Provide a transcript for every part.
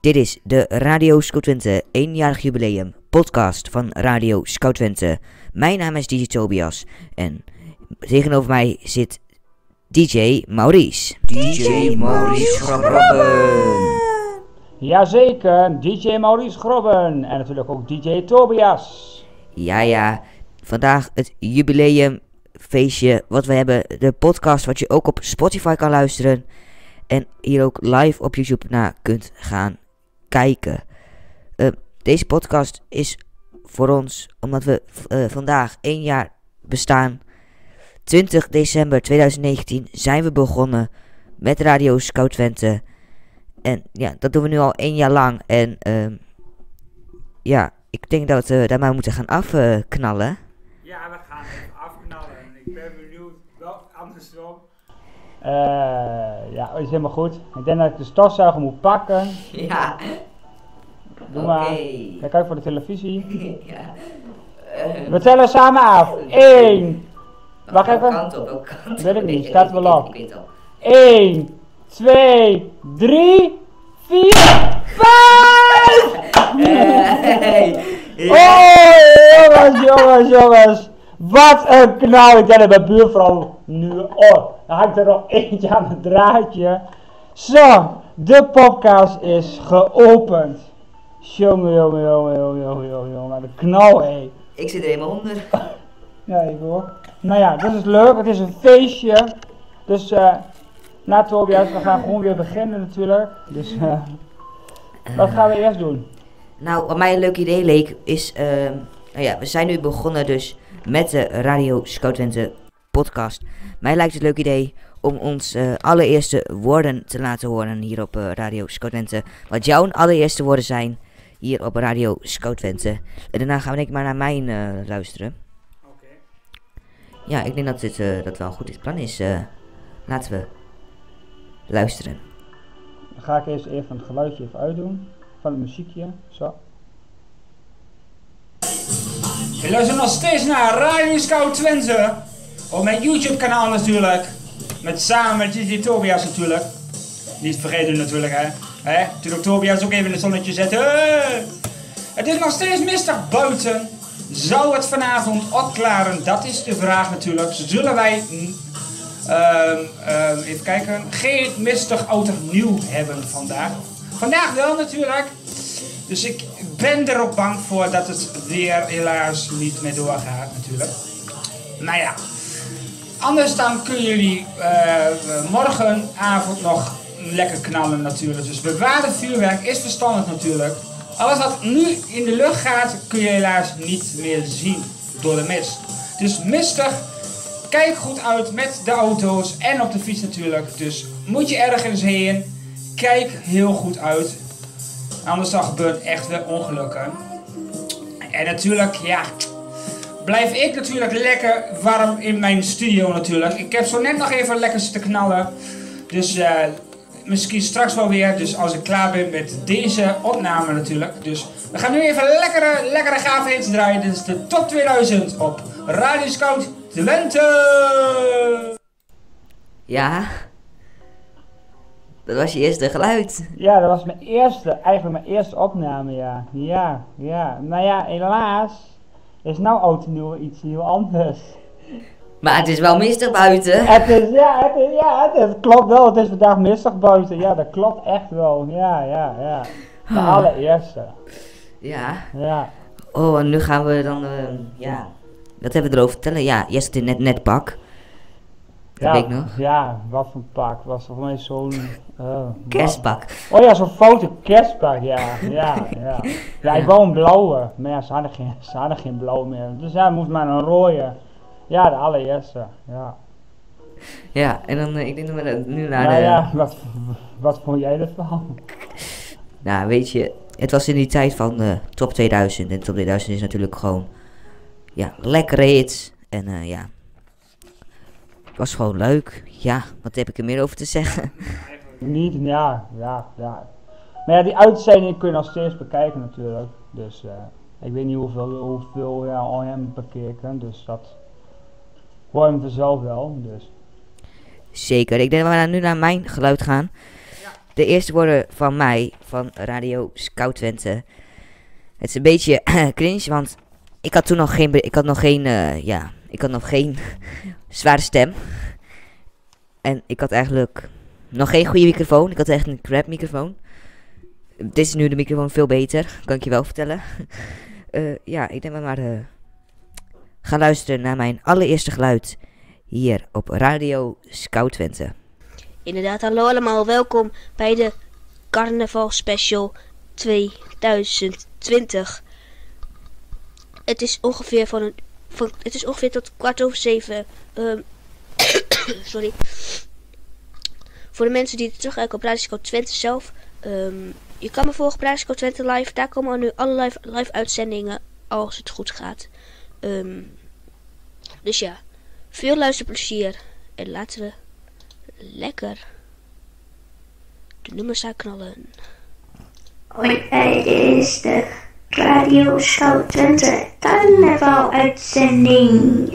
Dit is de Radio Scout Twente eenjarig jubileum podcast van Radio Scout Twente. Mijn naam is DJ Tobias en tegenover mij zit DJ Maurice. DJ Maurice Grabben. Jazeker, DJ Maurice Grobben en natuurlijk ook DJ Tobias. Ja, ja, vandaag het jubileumfeestje wat we hebben. De podcast wat je ook op Spotify kan luisteren. En hier ook live op YouTube naar kunt gaan kijken. Eh, deze podcast is voor ons omdat we eh, vandaag één jaar bestaan. 20 december 2019 zijn we begonnen met Radio Scout Twente. En ja, dat doen we nu al één jaar lang. En ehm, ja, ik denk dat we maar moeten gaan afknallen. Ja, we gaan even afknallen. Ik ben benieuwd, wel andersom. Eh, ja, is helemaal goed. Ik denk dat ik de stofzuiger moet pakken. Ja, Doe maar. Kijk uit voor de televisie. ja. We tellen samen af. 1, Wacht even. Kant op, welke kant Weet ik op? niet, staat wel op. Ik weet al. 1, 2, 3, 4, 5! Hey. Oh, jongens, jongens, jongens. Wat een knal. Ik denk dat mijn buurvrouw nu... Oh, dan hangt er nog eentje aan het draadje. Zo, de podcast is geopend. Jongen, jongen, jongen, jongen, jongen, jongen, jongen. Een knal, hé. Ik zit er helemaal onder. Ja, ik hoor. Nou ja, dat is leuk. Het is een feestje. Dus, eh... na Tobias, we gaan gewoon weer beginnen natuurlijk. Dus, eh... wat gaan we eerst doen? Nou, wat mij een leuk idee leek is, ehm, nou ja, we zijn nu begonnen dus met de Radio Scout Twente podcast. Mij lijkt het een leuk idee om ons eh, allereerste woorden te laten horen hier op eh, Radio Scout Twente. Wat jouw allereerste woorden zijn hier op Radio Scout Twente. En daarna gaan we denk ik maar naar mijn eh, luisteren. Oké. Ja, ik denk dat dit dat wel een goed plan is. eh. laten we luisteren. Dan ga ik eerst even het geluidje even uitdoen. Van het muziekje. Zo. Je luistert nog steeds naar Radio Scout Twente. Op mijn YouTube kanaal natuurlijk. Met samen met DJ Tobias natuurlijk. Niet vergeten natuurlijk hè. hè? Natuurlijk Tobias ook even in het zonnetje zetten. Het is nog steeds mistig buiten. Zou het vanavond opklaren? Dat is de vraag natuurlijk. Zullen wij... mm, ehm, ehm, even kijken. Geen mistig en nieuw hebben vandaag. Vandaag wel natuurlijk. Dus ik ben er ook bang voor dat het weer helaas niet meer doorgaat natuurlijk. Nou ja, anders dan kunnen jullie eh, morgenavond nog lekker knallen natuurlijk. Dus bewaarde vuurwerk is verstandig natuurlijk. Alles wat nu in de lucht gaat kun je helaas niet meer zien door de mist. Dus mistig, kijk goed uit met de auto's en op de fiets natuurlijk. Dus moet je ergens heen, kijk heel goed uit. Anders dan gebeuren echt weer ongelukken. En natuurlijk, ja, blijf ik natuurlijk lekker warm in mijn studio natuurlijk. Ik heb zo net nog even lekker zitten knallen. Dus eh, misschien straks wel weer. Dus als ik klaar ben met deze opname natuurlijk. Dus we gaan nu even lekkere, lekkere gave hits draaien. Dit is de top 2000 op Radio Scout Twente. Ja, dat was je eerste geluid. Ja, dat was mijn eerste, eigenlijk mijn eerste opname, ja. Ja, ja. Nou ja, helaas is nou oud en nieuw iets heel anders. Maar het is wel mistig buiten. Het is, ja, het is, ja, het, klopt wel. Het is vandaag mistig buiten. Ja, dat klopt echt wel. Ja, ja, ja. De Ah. allereerste. Ja. Ja. Oh, en nu gaan we dan, eh, ja. Wat hebben we erover vertellen? Ja, in net, net pak. Ja, weet ik nog. Ja, wat voor pak. Was voor mij zo'n... eh, Kerstpak. Oh ja, zo'n foute kerstpak, ja. Ja, ja. Ja, ik wou een blauwe. Maar ja, ze hadden geen, ze hadden geen blauw meer. Dus ja, moest maar een rode. Ja, de allereerste. Ja. Ja, en dan, eh, ik denk dat we dan nu naar Nou de... ja, wat, wat vond jij ervan? Nou, weet je, het was in die tijd van de top 2000. En top 2000 is natuurlijk gewoon, ja, lekkere hits. En eh, ja, was gewoon leuk. Ja, wat heb ik er meer over te zeggen? Niet, ja, ja, ja. Maar ja, die uitzending kun je nog steeds bekijken natuurlijk. Dus eh, ik weet niet hoeveel, hoeveel ja, al hem bekeken. Dus dat hoor je vanzelf wel. Dus. Zeker, ik denk dat we nu naar mijn geluid gaan. de eerste woorden van mij, van Radio Scout Twente. Het is een beetje cringe, want ik had toen nog geen, ik had nog geen, eh, ja, ik had nog geen zware stem. En ik had eigenlijk nog geen goede microfoon. Ik had echt een crap microfoon. Dit is nu de microfoon veel beter, kan ik je wel vertellen. Eh, ja, ik denk we maar eh, gaan luisteren naar mijn allereerste geluid hier op Radio Scout Twente. Inderdaad, hallo allemaal, welkom bij de Carnaval Special 2020. Het is ongeveer van een, het is ongeveer tot kwart over zeven. ehm, sorry. Voor de mensen die het terugkijken op Radio Twente zelf. ehm, je kan me volgen op Radio Twente live. Daar komen nu alle live, live uitzendingen als het goed gaat. Ehm, dus ja, veel luisterplezier. En laten we lekker de nummers aanknallen. Hoi, dit is de Radio Scout Twente carnaval uitzending.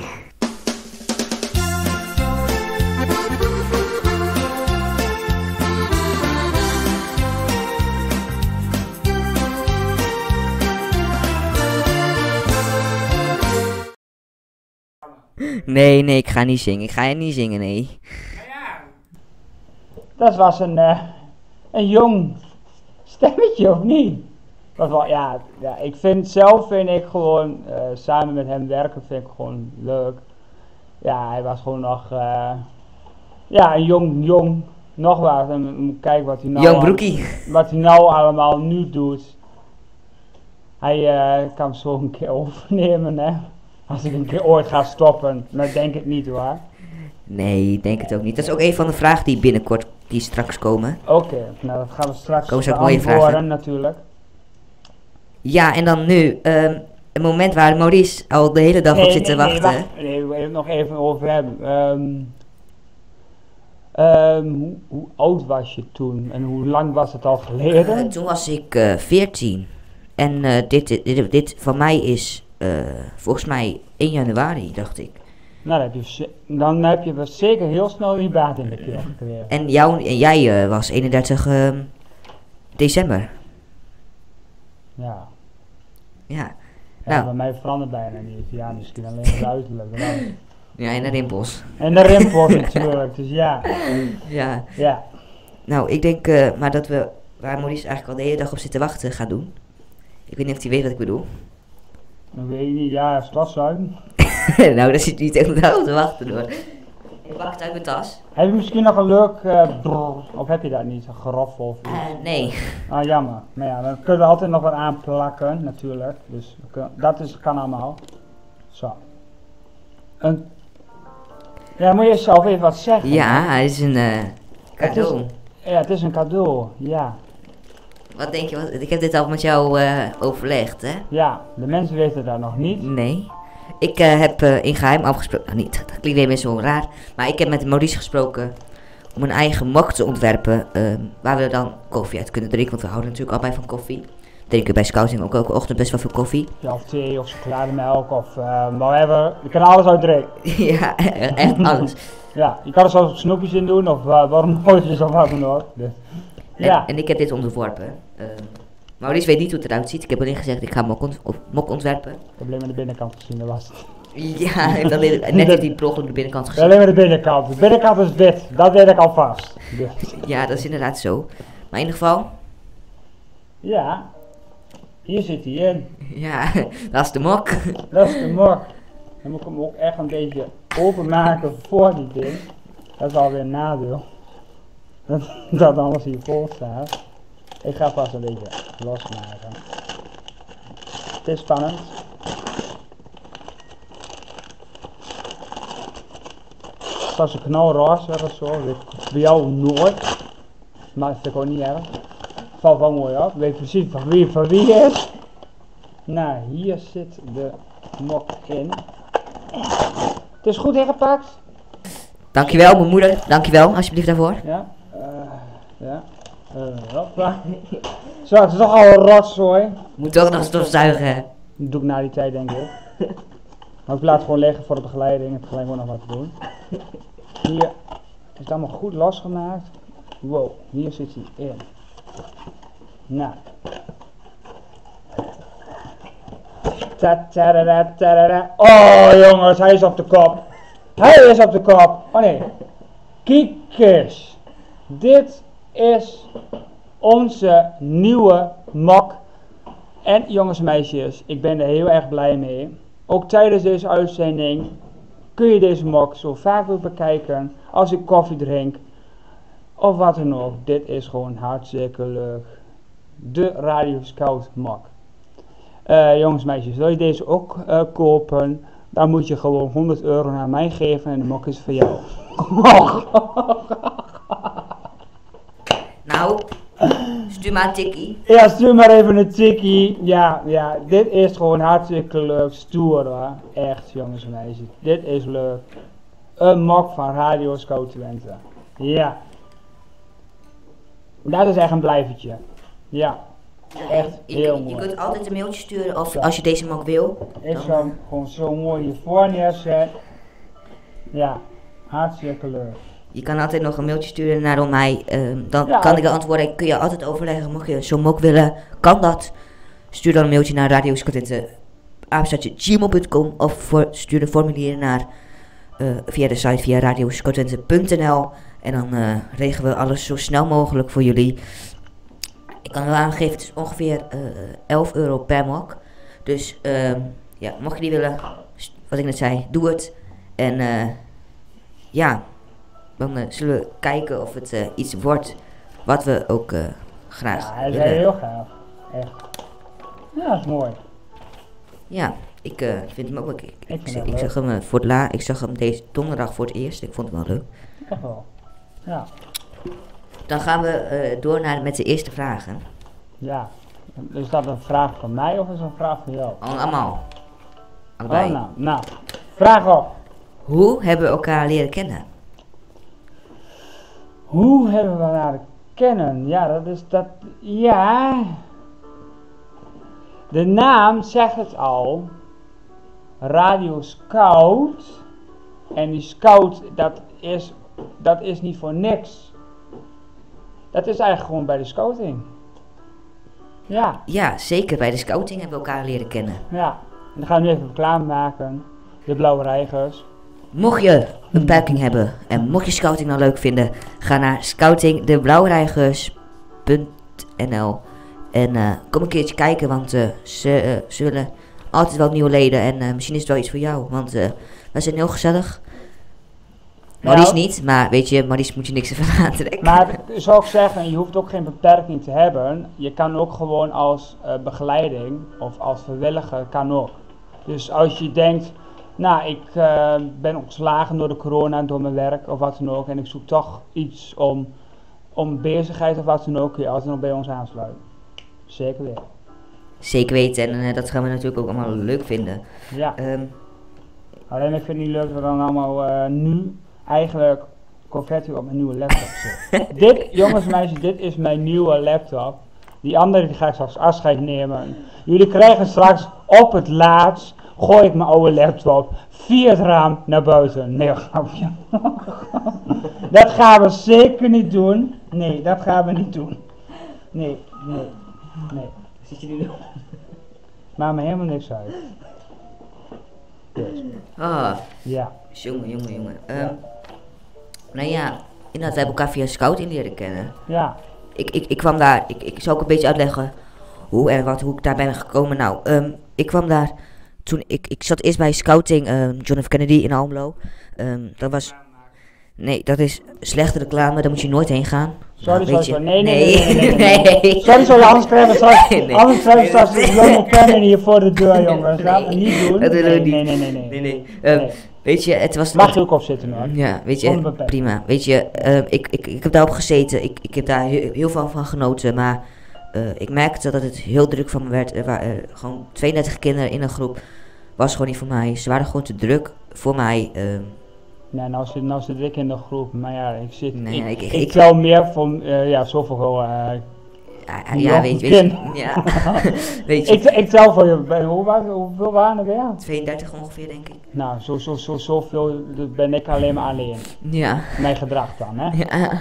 Nee, nee, ik ga niet zingen. Ik ga je niet zingen, nee. Dat was een, eh, een jong stemmetje, of niet? Dat wel, ja, ja, ik vind zelf vind ik gewoon, eh, samen met hem werken vind ik gewoon leuk. Ja, hij was gewoon nog, eh, ja, een jong, jong, nog wat. En moet kijken wat hij nou, Jong al- broekie. wat hij nou allemaal nu doet. Hij eh, kan zo een keer overnemen, hè. Als ik een keer ooit ga stoppen, maar denk het niet hoor. Nee, ik denk het ook niet. Dat is ook een van de vragen die binnenkort, die straks komen. Oké, nou dat gaan we straks Komen ze ook mooie beantwoorden vragen? natuurlijk. Ja, en dan nu, ehm een moment waar Maurice al de hele dag op zit te wachten. Nee, wacht. nee, we willen het nog even over hebben. Ehm, ehm, hoe, hoe oud was je toen en hoe lang was het al Eh, geleden? toen was ik eh 14. En eh, dit, dit, dit van mij is eh, volgens mij 1 januari, dacht ik. nou, dan heb, je, dan heb je wel zeker heel snel die baat in de keel gekregen. En, jou, en jij eh, was 31 ehm, december. Ja. Ja. Ja, Nou. bij mij verandert bijna niet. Ja, misschien alleen het uiterlijk. Ja, en de rimpels. En de rimpels natuurlijk, dus ja. Ja. Ja, Nou, ik denk eh, maar dat we, waar Maurice eigenlijk al de hele dag op zit te wachten, gaan doen. Ik weet niet of hij weet wat ik bedoel. dan weet je niet, ja, stofzuigen. nou, daar zit hij niet echt op te wachten hoor. Ik pak het uit mijn tas. Heb je misschien nog een leuk, brrr, of heb je dat niet, een geroffel of iets? Eh, nee. Ah, jammer. Maar ja, dan kunnen we altijd nog wat aanplakken, natuurlijk. Dus kunnen- dat is, kan allemaal. Zo. Een, ja, moet je zelf even wat zeggen. Ja, het is een eh, cadeau. Het Ja, het is een cadeau, ja. Wat denk je? Wat, ik heb dit al met jou overlegd, hè? Ja, de mensen weten dat nog niet. Nee. Ik eh, heb eh, in geheim afgesproken, nou, niet, dat klinkt weer zo raar, maar ik heb met Maurice gesproken om een eigen mok te ontwerpen ehm, waar we dan koffie uit kunnen drinken, want we houden natuurlijk allebei van koffie. Drinken bij scouting ook elke ochtend best wel veel koffie. Ja, of thee of chocolademelk of eh whatever. Je kan alles uit drinken. ja, echt alles. Ja, je kan er zelfs snoepjes in doen of uh, wormootjes of wat dan ook. Dus, En, ja, en ik heb dit ontworpen. Maurice weet niet hoe het eruit ziet. Ik heb alleen gezegd, ik ga mok, ont- mok ontwerpen. ik heb alleen maar de binnenkant gezien, dat was het. Ja, alleen, net heeft hij per ongeluk de binnenkant gezien. Alleen maar de binnenkant. De binnenkant is wit, dat weet ik alvast. Ja, dat is inderdaad zo. Maar in ieder geval, ja, hier zit hij in. ja, dat is de mok. Dat is de mok. Dan moet ik hem ook echt een beetje openmaken voor die ding. Dat is alweer een nadeel. Dat, dat alles hier vol staat. Ik ga vast een beetje losmaken. Het is spannend. Het was een knalroze of zo. Weet ik Bij jou nooit. Maar dat ik ook niet erg. Valt wel mooi op. Weet precies van wie van wie is. Nou, hier zit de mok in. Het is goed ingepakt. Dankjewel, mijn moeder. Dankjewel, alsjeblieft daarvoor. Ja. eh, ja. Eh, hoppa. Zo, het is toch al een rotzooi. Moet toch nog stofzuigen. Dat doe ik na die tijd denk ik. Maar ik laat het gewoon liggen voor de begeleiding. Het gelijk gewoon nog wat te doen. Hier is het allemaal goed losgemaakt. Wow, hier zit hij in. Nou. Ta -ta -da -da -ta -da -da. Oh jongens, hij is op de kop. Hij is op de kop. Oh nee. Kijk eens. Dit is onze nieuwe mok. En jongens en meisjes, ik ben er heel erg blij mee. Ook tijdens deze uitzending kun je deze mok zo vaak weer bekijken als ik koffie drink of wat dan ook. Dit is gewoon hartstikke leuk. De Radio Scout mok. Eh, jongens en meisjes, wil je deze ook eh, kopen? Dan moet je gewoon 100 euro naar mij geven en de mok is voor jou. Nou, stuur maar een tikkie. Ja, stuur maar even een tikkie. Ja, ja, dit is gewoon hartstikke leuk. Stoer hoor. Echt, jongens en meisjes. Dit is leuk. Een mok van Radio Scout Twente. Ja. Dat is echt een blijvertje. Ja. Echt Je- heel je, mooi. kunt altijd een mailtje sturen of als je deze mok wil. Ik zou hem gewoon zo mooi hiervoor neerzetten. Ja, hartstikke leuk. Je kan altijd nog een mailtje sturen naar mij. ehm, dan Ja. kan ik de antwoorden. Kun je altijd overleggen. Mocht je zo'n mok willen, kan dat. Stuur dan een mailtje naar radioscottente gmail.com of voor, stuur een formulier naar eh, via de site via radioscottente.nl en dan eh, regelen we alles zo snel mogelijk voor jullie. Ik kan wel aangeven, het is ongeveer eh 11 euro per mok. Dus ehm, ja, mocht je die willen, wat ik net zei, doe het. En eh, ja, dan eh, zullen we kijken of het eh, iets wordt wat we ook eh, graag Ja, hij is heel gaaf. Echt. Ja, dat is mooi. Ja, ik vind hem ook. Ik, zag hem voor het la, ik zag hem deze donderdag voor het eerst. Ik vond hem wel leuk. Echt wel. Ja. Dan gaan we door naar met de eerste vragen. Ja. Is dat een vraag van mij of is dat een vraag van jou? Al- Allemaal. Allebei. Oh, nou, nou. Vraag op. Hoe hebben we elkaar leren kennen? Hoe hebben we elkaar kennen? Ja, dat is dat. Ja. De naam zegt het al. Radio Scout. En die Scout, dat is, dat is niet voor niks. Dat is eigenlijk gewoon bij de scouting. Ja, Ja, zeker bij de scouting hebben we elkaar leren kennen. ja. En dan gaan we nu even reclame maken. De Blauwe Reigers. Mocht je een beperking hebben en mocht je scouting nou leuk vinden, ga naar scoutingdeblauwreigers.nl en eh, kom een keertje kijken, want eh, ze eh, zullen altijd wel nieuwe leden en misschien is het wel iets voor jou, want wij zijn heel gezellig. Maurice Nou. niet, maar weet je, Maurice moet je niks ervan aantrekken. Maar ik zou ook zeggen, je hoeft ook geen beperking te hebben. Je kan ook gewoon als begeleiding of als vrijwilliger kan ook. Dus als je denkt, nou ik eh, ben ontslagen door de corona, door mijn werk of wat dan ook. En ik zoek toch iets om, om bezigheid of wat dan ook, kun je altijd nog bij ons aansluiten. Zeker weer. Zeker weten en eh, dat gaan we natuurlijk ook allemaal leuk vinden. Ja, Ehm, alleen ik vind het niet leuk dat we dan allemaal eh, nu eigenlijk confetti op mijn nieuwe laptop zitten. dit, jongens en meisjes, dit is mijn nieuwe laptop. Die andere die ga ik straks afscheid nemen. Jullie krijgen straks op het laatst, gooi ik mijn oude laptop via het raam naar buiten. Nee, grapje. dat gaan we zeker niet doen. Nee, dat gaan we niet doen. Nee, nee, nee. Zit je nu Maakt me helemaal niks uit. Dus, Ah, ja. jongen, jongen, jongen. Ehm, nou ja, inderdaad, we hebben elkaar via scouting leren kennen. Ja, ik, ik, ik kwam daar, ik, ik zal ook een beetje uitleggen hoe en wat, hoe ik daar ben gekomen. Nou, ehm, ik kwam daar toen, ik, ik zat eerst bij scouting ehm, John F. Kennedy in Almelo. Ehm, dat was, nee, dat is slechte reclame, daar moet je nooit heen gaan. Sorry, Nou, sorry. Nee, nee, nee, nee, nee, nee. nee. Sorry, sorry, anders krijgen we straks, Nee. anders krijgen we straks jonge pennen hier voor de deur, jongens. Gaan we niet doen. dat willen we nee, niet. nee, nee, nee, nee. Ehm. Weet je, het was... Mag je ook op zitten hoor. Ja, weet je, prima. Weet je, ik, ik, ik heb daarop gezeten. Ik, ik heb daar heel, heel veel van genoten. Maar eh, ik merkte dat het heel druk van me werd. Er waren eh, gewoon 32 kinderen in een groep. Was gewoon niet voor mij. Ze waren gewoon te druk voor mij. ehm. Nee, nou zit, nou zit ik in de groep, maar ja, ik zit, Nee, ik, ik- ik, ik- tel meer voor, eh, ja, zoveel eh, Ja, ja weet, weet je. Ja. weet je. Ik, ik tel voor je, ben- hoe hoeveel waren er weer? 32 ongeveer, denk ik. Nou, zo, zo, zo, zoveel ben ik alleen maar alleen. Ja. Mijn gedrag dan, hè? ja.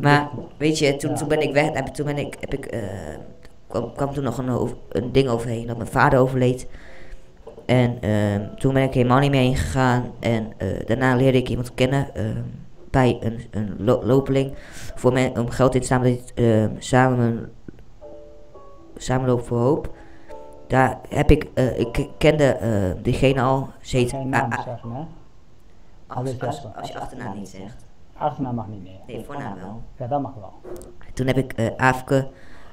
Maar weet je, toen, Ja. toen ben ik weg. Heb, toen ben ik, heb ik, eh, kwam, kwam toen nog een, ding overheen dat mijn vader overleed. En ehm, toen ben ik helemaal niet meer heen gegaan. En eh, daarna leerde ik iemand kennen ehm, bij een, een lo- lopeling. Voor mij om geld in te staan, ehm samen Samenloop voor Hoop. Daar heb ik, eh, ik kende eh, diegene al. Ze heet Geen naam zeggen, hè? als, als, je achternaam niet zegt. Achternaam mag niet meer. Nee, voornaam wel. Ja, dat mag wel. Toen heb ik eh Aafke,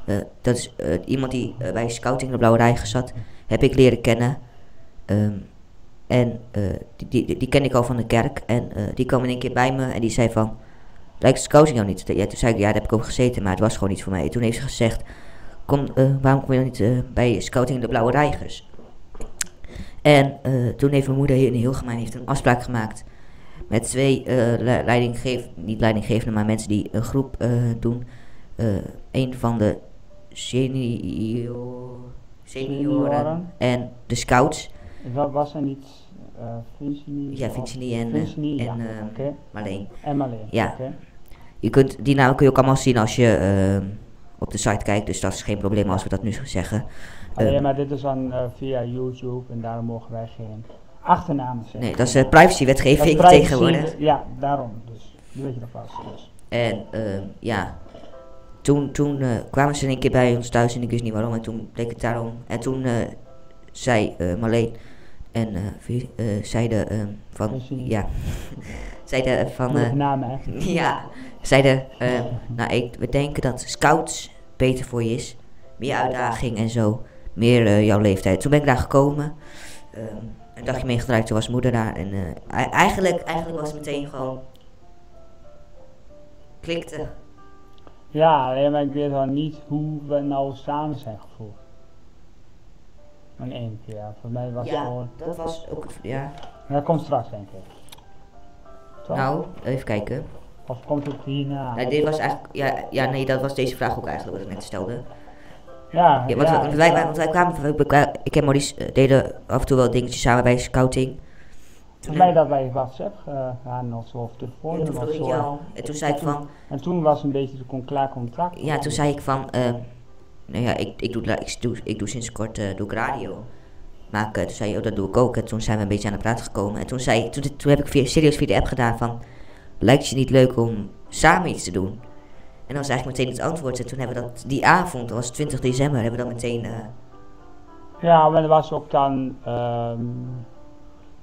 eh, dat is iemand die bij Scouting de Blauwe Reiger zat, heb ik leren kennen. Ehm, en eh, die, die, die ken ik al van de kerk. En eh, die kwam in één keer bij me en die zei van, lijkt Scouting jou niet? Ja, toen zei ik, ja, daar heb ik ook gezeten, maar het was gewoon niet voor mij. Toen heeft ze gezegd, kom, eh, waarom kom je dan niet bij Scouting de Blauwe Reigers? En toen heeft mijn moeder hier in Hilgemijn heeft een afspraak gemaakt met twee le- leidinggeef, niet leidinggevenden, maar mensen die een groep doen. Een van de senior, senioren Senioren. en de scouts. Wat was er niet? Eh Vincini? Ja, Vincini en, eh, Vincini, en eh. Marleen. En Marleen. Ja. Je kunt, die namen kun je ook allemaal zien als je eh, op de site kijkt, dus dat is geen probleem als we dat nu zeggen. Alleen Eh, maar dit is dan via YouTube en daarom mogen wij geen achternamen zeggen. nee, dat is uh, privacywetgeving privacy, tegenwoordig. Ja, daarom. Dus, die weet je nog vast. Dus. En eh, ja, toen, toen kwamen ze een keer bij ons thuis en ik wist niet waarom. En toen bleek het daarom. En toen eh, zei eh, Marleen en Vi- eh, zeiden eh, van, ja, zeiden van, namen, hè? ja, zeiden, nou ik, we denken dat scouts beter voor je is. Meer uitdaging en zo, meer jouw leeftijd. Toen ben ik daar gekomen. ehm, een dagje meegedraaid, toen was moeder daar. En ei- eigenlijk, eigenlijk was het meteen gewoon, klikte. Ja, alleen maar ik weet wel niet hoe we nou samen zijn gevoegd. In één keer. Voor mij was Ja, gewoon... dat was ook, ja. Dat komt straks, denk ik. Toch? Nou, even kijken. Of komt het hierna? Nou, dit was eigenlijk, ja, ja, nee, dat was deze vraag ook eigenlijk wat ik net stelde. Ja, Ja, want, ja, wij, wij, want wij kwamen, ik en Maurice eh, deden af en toe wel dingetjes samen bij scouting. Voor mij dat wij WhatsApp gaan of zo, of Ja, toen of zo. jou, en toen zei ik van, En toen was een beetje de klaar contact. ja, toen zei ik van, eh, nou ja, ik, ik, doe, ik, doe, ik doe sinds kort doe ik radio. maken. Toen zei je, oh, dat doe ik ook. En toen zijn we een beetje aan het praten gekomen. En toen, zei, toen, toen heb ik via, serieus via de app gedaan van... Lijkt je niet leuk om samen iets te doen? En dat was eigenlijk meteen het antwoord. En toen hebben we dat, die avond, dat was 20 december, hebben we dat meteen... eh, Ja, maar er was ook dan, ehm,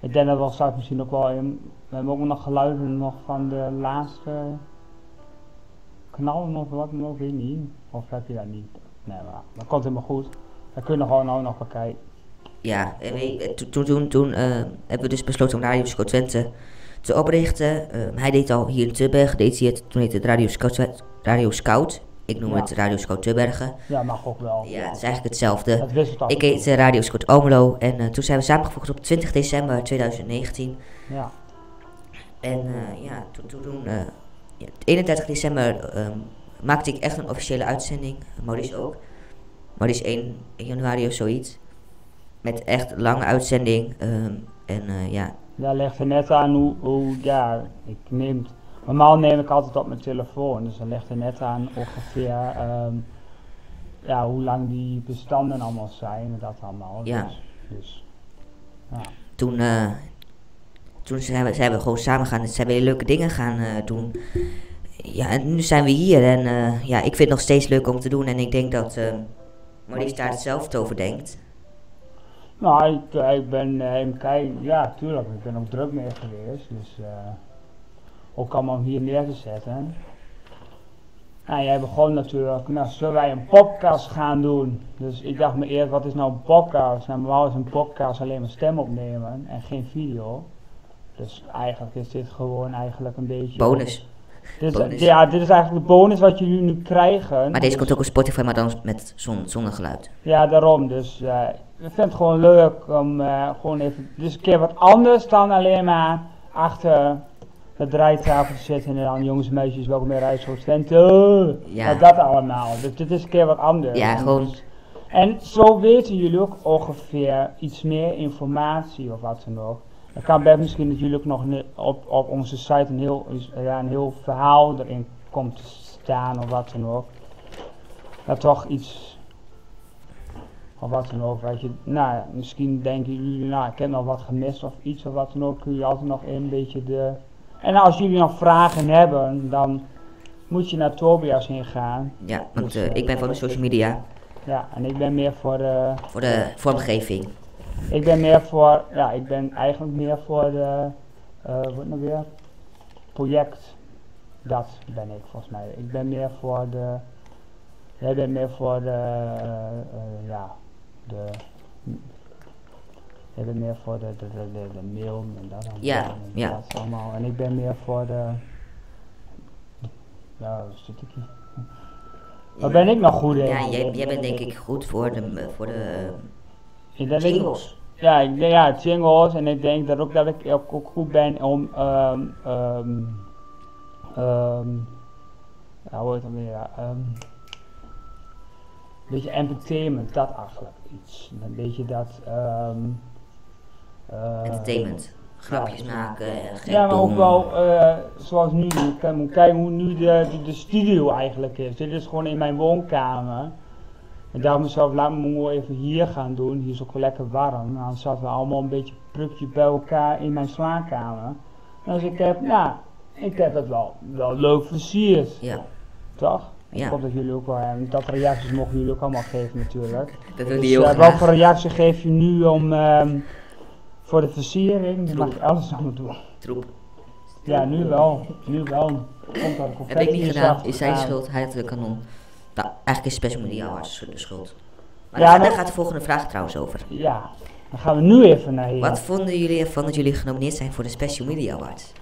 ik denk dat we straks misschien ook wel in, we hebben ook nog geluiden nog van de laatste knallen of wat dan ook, weet niet. Of heb je dat niet? Nee, maar dat komt helemaal goed. Dat kunnen we gewoon nou nog bekijken. ja, en we- toen, toen, toen, eh, hebben we dus besloten om Radio Scout Twente te oprichten. Eh, hij deed al hier in Tubbergen, deed hij het. Toen heette het Radio Scout. Radio Scout. Ik noem Ja. het Radio Scout Tubbergen. Ja, mag ook wel. Ja, het is eigenlijk hetzelfde. Af. Ik heet eh, Radio Scout Omelo en eh, toen zijn we samengevoegd op 20 december 2019. Ja. En ja, toen, toen, eh, ja, 31 december ehm, maakte ik echt een officiële uitzending. Maurice ook. Maurice 1, 1 januari of zoiets. Met echt lange uitzending. ehm, en eh, ja, ligt er net aan hoe, hoe ja, ik neem, normaal neem ik altijd op mijn telefoon, dus dat ligt er net aan ongeveer, ehm, ja, hoe lang die bestanden allemaal zijn en dat allemaal. Ja. Dus, dus, ja. toen, eh, toen zijn, we, zijn we gewoon samen gaan, zijn we hele leuke dingen gaan eh, doen. Ja, en nu zijn we hier en eh, ja, ik vind het nog steeds leuk om te doen. En ik denk dat eh Maurice daar hetzelfde over denkt. Nou, ik, eh, ik ben even kijken, ja, tuurlijk, ik ben ook druk mee geweest, dus ook allemaal hier neer te zetten. En jij begon natuurlijk, nou, zullen wij een podcast gaan doen? Dus ik dacht me eerst, wat is nou een podcast? Nou, normaal is een podcast alleen maar stem opnemen en geen video. Dus eigenlijk is dit gewoon eigenlijk een beetje... Bonus. Dit bonus. Ja, dit is eigenlijk de bonus wat jullie nu krijgen. Maar deze Dus- komt ook op Spotify, maar dan met zon, zonder geluid. ja, daarom. Dus eh, ik vind het gewoon leuk om eh, gewoon even. Dus een keer wat anders dan alleen maar achter de draaitafel te zitten en dan jongens en meisjes welkom bij Radio Twente. Ja. Nou, dat allemaal. Dus dit is een keer wat anders. Ja, gewoon- En zo weten jullie ook ongeveer iets meer informatie of wat dan ook. Kan best misschien dat jullie ook nog op, op onze site een heel, ja, een heel verhaal erin komt te staan of wat dan ook. Dat toch iets, of wat dan ook, weet je. Nou, ja, misschien denken jullie, nou, ik heb nog wat gemist of iets of wat dan ook. Kun je altijd nog een beetje de... En als jullie nog vragen hebben, dan moet je naar Tobias heen gaan. Ja, want eh, ik ben van de social media Ja, en ik ben meer voor de... voor de vormgeving. Ik ben meer voor, ja, ik ben eigenlijk meer voor de, eh wat nou weer, project. Dat ben ik volgens mij. Ik ben meer voor de, jij bent meer voor de, eh, eh, ja, de, jij bent meer voor de, de, de, de, de mail en dat allemaal. Ja, en ja. Dat allemaal. En ik ben meer voor de, ja, hier? Waar ben ik nog goed in? Ja, jij, jij bent denk ik goed voor de, voor de Ik denk- eh, jingles. Ja, ik denk ja, jingles en ik denk dat ook dat ik ook, ook goed ben om ehm ehm ehm ja, hoe heet dat weer, ja, ehm, een beetje entertainment, dat eigenlijk iets. Een beetje dat, ehm eh, Entertainment. Grapjes maken, eh, ja, maar ook wel eh, zoals nu. Moet kijken hoe nu de, de, de studio eigenlijk is. Dit is gewoon in mijn woonkamer. En daarom mezelf, laat me maar even hier gaan doen. Hier is ook wel lekker warm. Dan zaten we allemaal een beetje prukje bij elkaar in mijn slaapkamer. Dus ik heb, ja, ik heb het wel, wel leuk versierd. Ja, Toch? Ja. Ik hoop dat jullie ook wel hebben. Dat reacties mogen jullie ook allemaal geven natuurlijk. dat wil Dus, die heel eh, welke reactie geef je nu om, ehm, voor de versiering? Dan mag je alles allemaal doen. Troep. Ja, nu wel. Nu wel. Komt dat Heb ik niet gedaan, is zijn schuld, hij had de kanon. Nou, eigenlijk is Special Media Awards de schuld. Maar Ja, daar, gaat de volgende vraag trouwens over. Ja, dan gaan we nu even naar hier. Wat vonden jullie ervan dat jullie genomineerd zijn voor de Special Media Awards?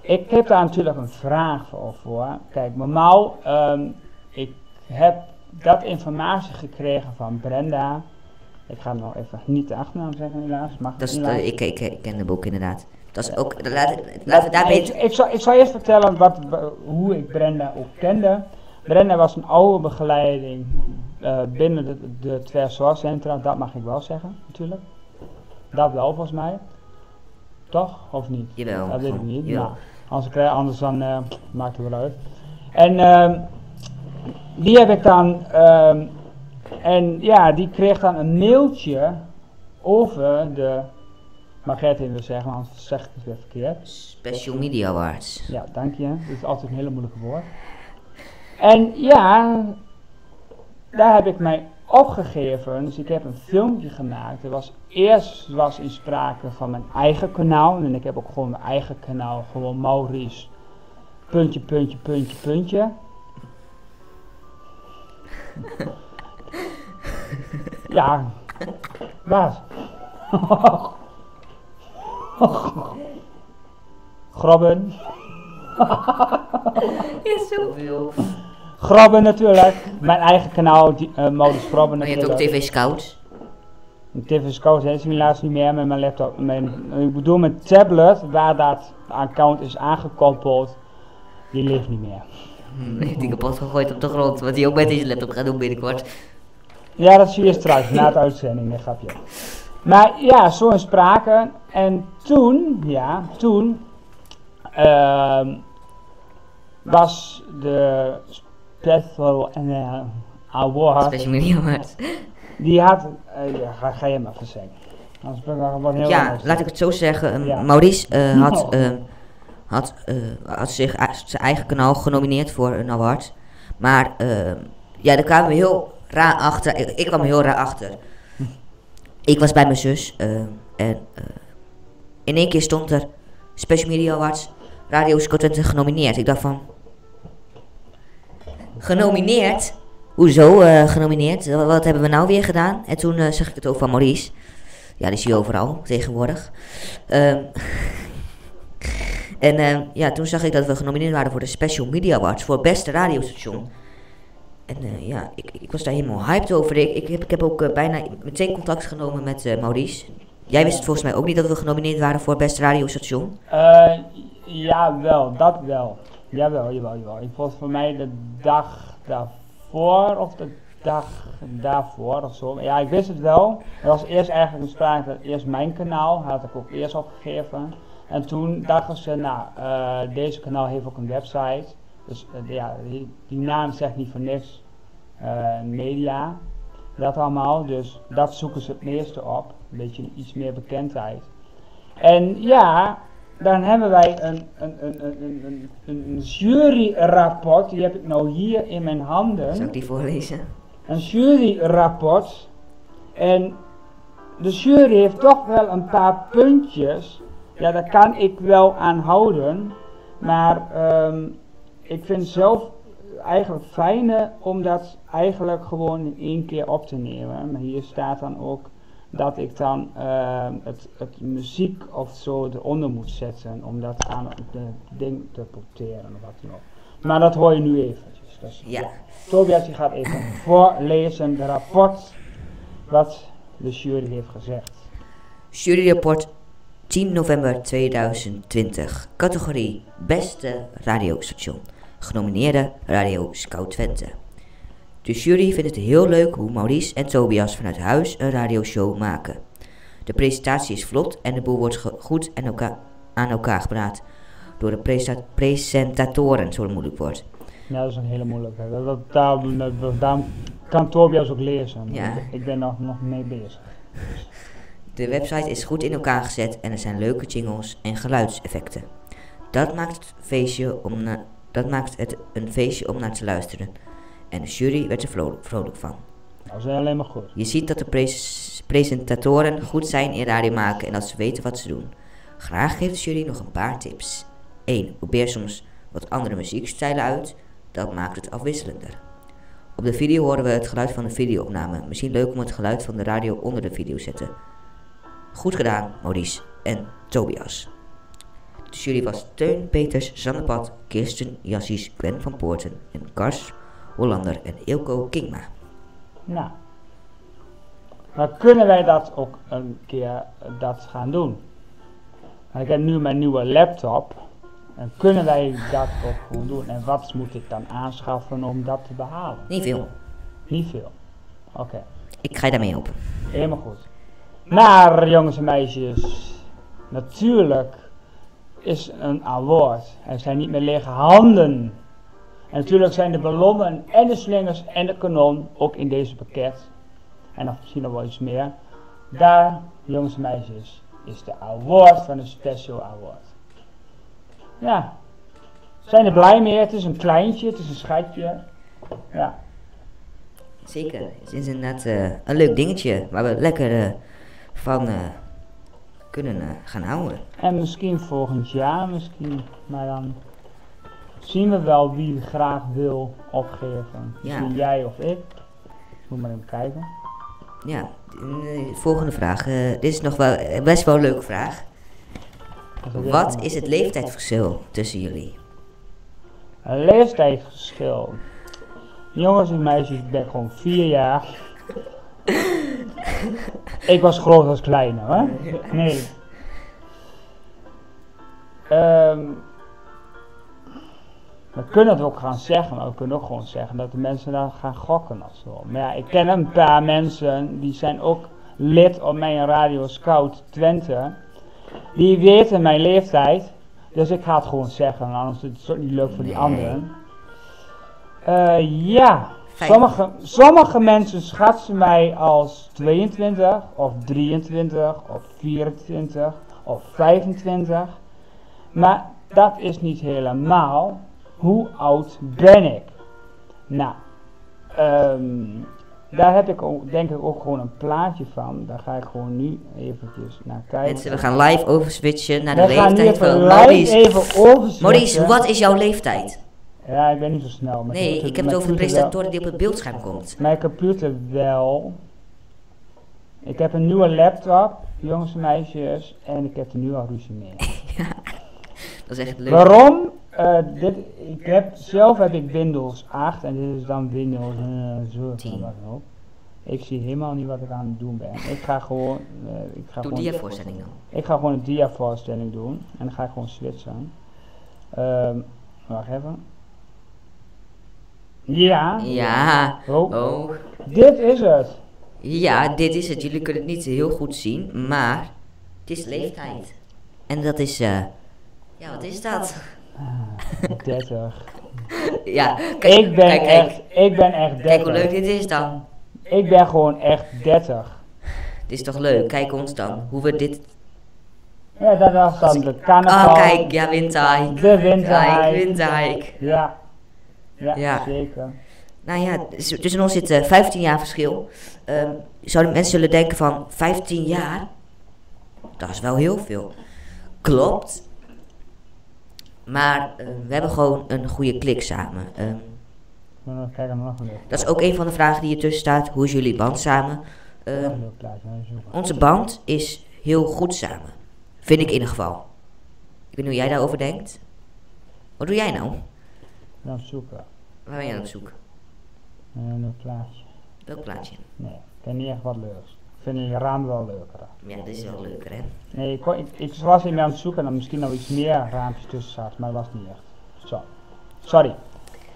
Ik heb daar natuurlijk een vraag voor. Kijk, normaal, ehm ik heb dat informatie gekregen van Brenda. Ik ga hem nog even niet de achternaam zeggen helaas. Mag Dat is helaas. de, ik, ik, ik ken de boek inderdaad. Dat is ook, laat, we daar Nee, beter... ik, ik, zal, ik zal eerst vertellen wat, wa- hoe ik Brenda ook kende. Brenda was een oude begeleiding eh, binnen de, de twee zorgcentra, dat mag ik wel zeggen, natuurlijk. Dat wel volgens mij. Toch? Of niet? Jawel, Dat weet ik niet. jawel. Nou, anders, krijg- anders dan eh, maakt het wel uit. En ehm, die heb ik dan, ehm, en ja, die kreeg dan een mailtje over de, jij het even zeggen, anders zeg ik het weer verkeerd. Special Media Awards. Ja, dank je. Dat is altijd een hele moeilijke woord. En ja, daar heb ik mij opgegeven. Dus ik heb een filmpje gemaakt. Er was eerst was in sprake van mijn eigen kanaal. En ik heb ook gewoon mijn eigen kanaal. Gewoon Maurice. Puntje, puntje, puntje, puntje. ja. Wat? Grobben. Is zoveel. Grobben natuurlijk. Mijn eigen kanaal, die, eh Modus Grobben Maar je hebt ook natuurlijk. TV Scouts. TV Scout is helaas niet meer met mijn laptop. Mijn, ik bedoel mijn tablet, waar dat account is aangekoppeld, die leeft niet meer. Hm, heeft die kapot gegooid op de grond, wat hij ook met deze laptop gaat doen binnenkort. Ja, dat zie je straks, na de uitzending, een grapje. Maar ja, zo in sprake. En toen, ja, toen ehm, was de Special eh, Award, Special Media Awards. die had, eh, ja, ga, ga je maar even zeggen. Anders ben ik wel wat heel Ja, laat ik het zo zeggen. Ja. Maurice eh, had, Nou. had, eh, had zich a- zijn eigen kanaal genomineerd voor een award. Maar ja, daar kwamen we heel raar achter. Ik, ik kwam er heel raar achter. Ik was bij mijn zus en in één keer stond er Special Media Awards Radio Twente genomineerd. Ik dacht van... Genomineerd? Hoezo eh, genomineerd? Wat, hebben we nou weer gedaan? En toen eh, zag ik het ook van Maurice. Ja, die zie je overal tegenwoordig. Ehm, en ehm, ja, toen zag ik dat we genomineerd waren voor de Special Media Awards voor beste radiostation. En eh, ja, ik, ik was daar helemaal hyped over. Ik, ik, heb, ik heb ook eh, bijna meteen contact genomen met eh, Maurice. Jij wist het volgens mij ook niet dat we genomineerd waren voor beste radiostation. Eh, Jawel, dat wel. Jawel, jawel, jawel. Ik was voor mij de dag daarvoor of de dag daarvoor of zo. Ja, ik wist het wel. Er was eerst eigenlijk een sprake dat eerst mijn kanaal, had ik ook eerst opgegeven. En toen dachten ze, nou, eh, deze kanaal heeft ook een website. Dus eh, ja, die, naam zegt niet voor niks. Eh, media, dat allemaal. Dus dat zoeken ze het meeste op. Een beetje iets meer bekendheid. En ja, dan hebben wij een, een, een, een, een, een, juryrapport. Die heb ik nou hier in mijn handen Zou ik die voorlezen? een juryrapport. En de jury heeft toch wel een paar puntjes. Ja, daar kan ik wel aan houden. Maar ehm, ik vind het zelf eigenlijk fijner om dat eigenlijk gewoon in één keer op te nemen. Maar hier staat dan ook dat ik dan ehm, het, het muziek of zo eronder moet zetten. Om dat aan het ding te porteren of wat dan ook. Maar dat hoor je nu eventjes. Dus, Ja. Tobias die gaat even voorlezen het rapport wat de jury heeft gezegd. Juryrapport 10 november 2020. Categorie Beste radiostation. Genomineerde Radio Scout Twente. De jury vindt het heel leuk hoe Maurice en Tobias vanuit huis een radioshow maken. De presentatie is vlot en de boel wordt goed aan elkaar, aan elkaar gepraat door de presentatoren, zo moeilijk wordt. Ja, dat is een hele moeilijke. Dat, dat, daarom kan Tobias ook lezen. Ja. Ik, ik ben nog, nog mee bezig. De website is goed in elkaar gezet en er zijn leuke jingles en geluidseffecten. Dat maakt het, feestje om na- dat maakt het een feestje om naar te luisteren. En de jury werd er vro- vrolijk van. Dat is alleen maar goed. Je ziet dat de pres- presentatoren goed zijn in radio maken en dat ze weten wat ze doen. Graag geeft de jury nog een paar tips. 1. Probeer soms wat andere muziekstijlen uit. Dat maakt het afwisselender. Op de video horen we het geluid van de videoopname. Misschien leuk om het geluid van de radio onder de video te zetten. Goed gedaan, Maurice en Tobias. De jury was Teun Peters, Sanne Pat, Kirsten Jassies, Gwen van Poorten en Kars Hollander en Ilko Kingma. Nou. Dan kunnen wij dat ook een keer eh, dat gaan doen. Ik heb nu mijn nieuwe laptop. En kunnen wij dat ook gewoon doen. En wat moet ik dan aanschaffen om dat te behalen? Niet veel. Niet veel. Oké. Ik ga je daarmee helpen. Helemaal goed. Maar jongens en meisjes, natuurlijk is een award. Er zijn niet meer lege handen. En natuurlijk zijn de ballonnen en de slingers en de kanon ook in deze pakket. En nog misschien nog wel iets meer. Daar, jongens en meisjes, is de award van de Special Award. Ja. Zijn er blij mee? Het is een kleintje, het is een schatje. Ja. Zeker. Het is inderdaad eh, een leuk dingetje waar we lekker eh, van eh, kunnen gaan houden. En misschien volgend jaar, misschien. Maar dan zien we wel wie graag wil opgeven. Misschien jij of ik. Moet maar even kijken. Ja, eh, volgende vraag. Eh, dit is nog wel eh, best wel een leuke vraag. Wat is het leeftijdsverschil tussen jullie? Een leeftijdsverschil. Jongens en meisjes, ik ben gewoon vier jaar. ik was groot als klein, hoor. Nee. Ehm, we kunnen het ook gaan zeggen, maar we kunnen ook gewoon zeggen dat de mensen dan gaan gokken of zo. Maar ja, ik ken een paar mensen, die zijn ook lid op mijn Radio Scout Twente. Die weten mijn leeftijd. Dus ik ga het gewoon zeggen, anders is het ook niet leuk voor die Nee. anderen. Eh, ja, sommige, sommige mensen schatten mij als 22 of 23 of 24 of 25. Maar dat is niet helemaal. Hoe oud ben ik? Nou, ehm, daar heb ik ook, denk ik ook gewoon een plaatje van. Daar ga ik gewoon nu eventjes naar kijken. Mensen, we gaan live overswitchen naar de We leeftijd van Maurice. Maurice, wat is jouw leeftijd? Ja, ik ben niet zo snel. Mijn Nee, computer- ik heb het over de presentatoren die op het beeldscherm komt. Mijn computer wel. Ik heb een nieuwe laptop, jongens en meisjes, en ik heb er nu al ruzie mee. Dat is echt leuk. Waarom? Eh, dit, ik heb, zelf heb ik Windows 8 en dit is dan Windows eh, wat dan ook. Ik zie helemaal niet wat ik aan het doen ben. Ik ga gewoon, eh, ik ga Doe gewoon, die voorstelling dan. ik ga gewoon een dia-voorstelling doen en dan ga ik gewoon switchen. Ehm wacht even. Ja, Ja. Oh. Oh. dit is het. Ja, dit is het. Jullie kunnen het niet heel goed zien, maar het is leeftijd. En dat is, eh. ja, wat is dat? 30. Ja, kijk, Ik ben kijk, kijk. echt, ik ben echt 30. Kijk hoe leuk dit is dan. Ik ben gewoon echt 30. Dit is toch leuk? Kijk ons dan. Hoe we dit. Ja, dat was dan de carnaval. Oh, kijk, ja, windhike. De windhike. Kijk, windhike. Ja. Ja, Ja. zeker. Nou ja, dus tussen ons zit eh, 15 jaar verschil. Ehm, zouden mensen zullen denken van 15 jaar? Dat is wel heel veel. Klopt. Maar eh, we hebben gewoon een goede klik samen. Ehm, dat is ook een van de vragen die ertussen staat. Hoe is jullie band samen? Super. onze band is heel goed samen. Vind ik in ieder geval. Ik weet niet hoe jij daarover denkt. Wat doe jij nou? Dan zoeken. Waar ben je aan op zoek? Een plaatje. Welk plaatje? Nee, ik ken niet echt wat leuks. Ik vind die raam wel leuker. Ja, dit is wel leuker hè. Nee, ik, ik, ik was mee aan het zoeken en dan misschien nog iets meer raampjes tussen zat, maar dat was niet echt. Zo. Sorry.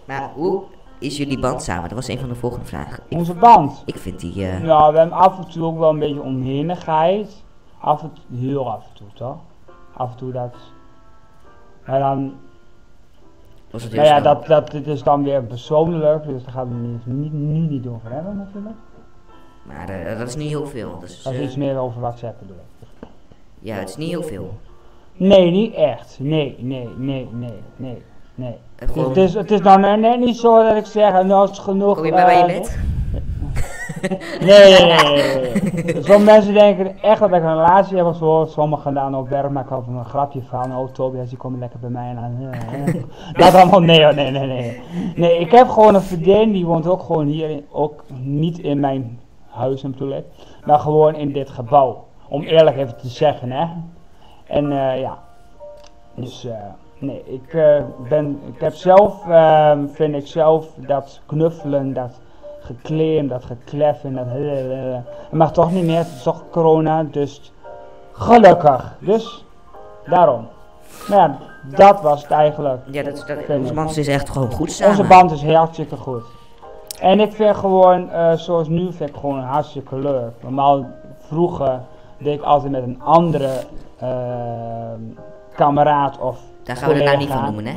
Maar hoe is jullie band samen? Dat was een van de volgende vragen. Ik, Onze band. ik vind die... eh, Nou, we hebben af en toe ook wel een beetje oneenigheid. Af en toe, heel af en toe toch? Af en toe dat. Maar dan, was het nou ja, dat, dat, dit is dan weer persoonlijk, dus daar gaan we niet, niet, nu niet over hebben natuurlijk. Maar eh, dat is niet heel veel. Dus, Dat is eh, iets meer over WhatsApp bedoel ik. ja, het is niet heel veel. Nee, niet echt. Nee, nee, nee, nee, nee, nee. Eh, gewoon, het, is, het is nou net- niet zo dat ik zeg, nou is genoeg. kom je bij je eh, bed? Nee, nee, nee. Sommige mensen denken echt dat ik een relatie heb of zo. Sommigen dan ook werk maken over een grapje van, oh Tobias, die komt lekker bij mij eh, eh. Dat allemaal, nee nee, nee, nee. Nee, ik heb gewoon een vriendin, die woont ook gewoon hier, in- ook niet in mijn huis natuurlijk, maar gewoon in dit gebouw. Om eerlijk even te zeggen, hè. En eh, ja, dus eh, nee, ik eh, ben, ik heb zelf, eh, vind ik zelf, dat knuffelen, dat gekleem, dat gekleffen, dat het mag toch niet meer, het is toch corona, dus gelukkig. Dus daarom. Nou ja, dat was het eigenlijk. Ja, dat, dat, onze band is echt gewoon goed samen. Onze band is hartstikke goed. En ik vind gewoon, eh, zoals nu, vind ik gewoon hartstikke leuk. Normaal, vroeger deed ik altijd met een andere eh, kameraad of Daar gaan we de naam niet van noemen, hè?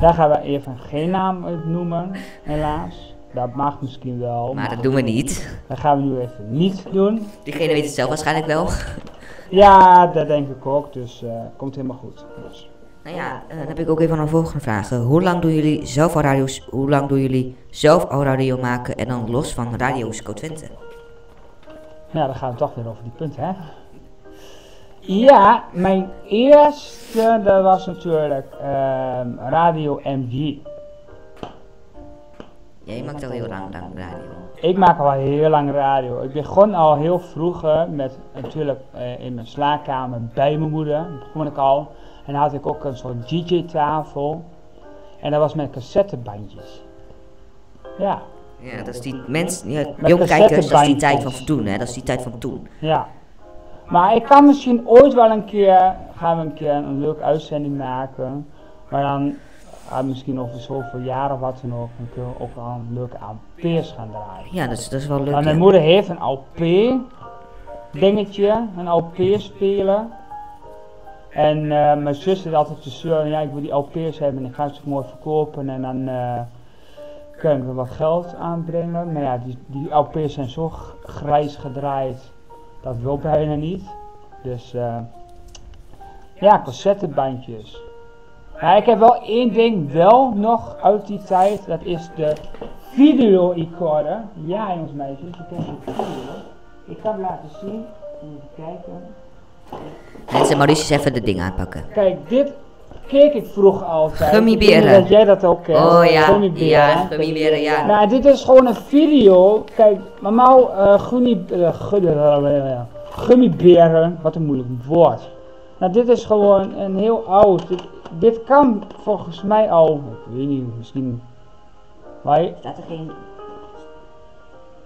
Daar gaan we even geen naam noemen, helaas. Dat mag misschien wel, Maar dat doen we niet. dat gaan we nu even niet doen. Diegene weet het zelf waarschijnlijk wel. Ja, dat denk ik ook, dus eh, komt helemaal goed. Dus. Nou ja, eh, dan heb ik ook even een volgende vraag. Eh, Hoe lang doen jullie zelf al radio's, hoe lang doen jullie zelf al radio maken en dan los van Radio Scout Twente? Ja, dan gaan we toch weer over die punten, hè? Ja, mijn eerste, dat was natuurlijk ehm, Radio MV. Jij maakt al heel lang, lang radio. Ik maak al heel lang radio. Ik begon al heel vroeger met natuurlijk eh, in mijn slaapkamer bij mijn moeder. Begon ik al. En dan had ik ook een soort DJ-tafel. En dat was met cassettebandjes. Ja, Ja, dat is die mensen, ja, Met jonge kijkers, dat is die tijd van toen, hè? Dat is die tijd van toen. ja. Maar ik kan misschien ooit wel een keer, gaan we een keer een leuke uitzending maken. Maar dan misschien over zoveel jaar of wat dan ook, dan kunnen we ook wel een leuke LP's gaan draaien. Ja, dat is, dat is wel leuk. Maar mijn ja. moeder heeft een LP dingetje, een LP speler. En eh, mijn zus zit altijd zeuren, ja ik wil die LP's hebben en ik ga ze mooi verkopen en dan eh kan ik er wat geld aanbrengen. Maar ja, die, die zijn zo grijs gedraaid, dat wil bijna niet. Dus eh ja, cassettebandjes. Maar ik heb wel één ding wel nog uit die tijd, dat is de video recorder. Ja, jongens en meisjes, je kent een video. Ik kan laten zien. Even kijken. Mensen, Maurice is even de ding aanpakken. Kijk, dit keek ik vroeger altijd. Gummiberen. Ik weet niet Dat jij dat ook kent. Oh ja, Gummiberen. ja, gummiberen, ja. Nou, dit is gewoon een video. Kijk, normaal uh, gummi, uh, gummi- gummiberen, wat een moeilijk woord. Nou, dit is gewoon een heel oud. Dit, dit kan volgens mij al, ik weet niet, misschien. Maar je- Staat er geen...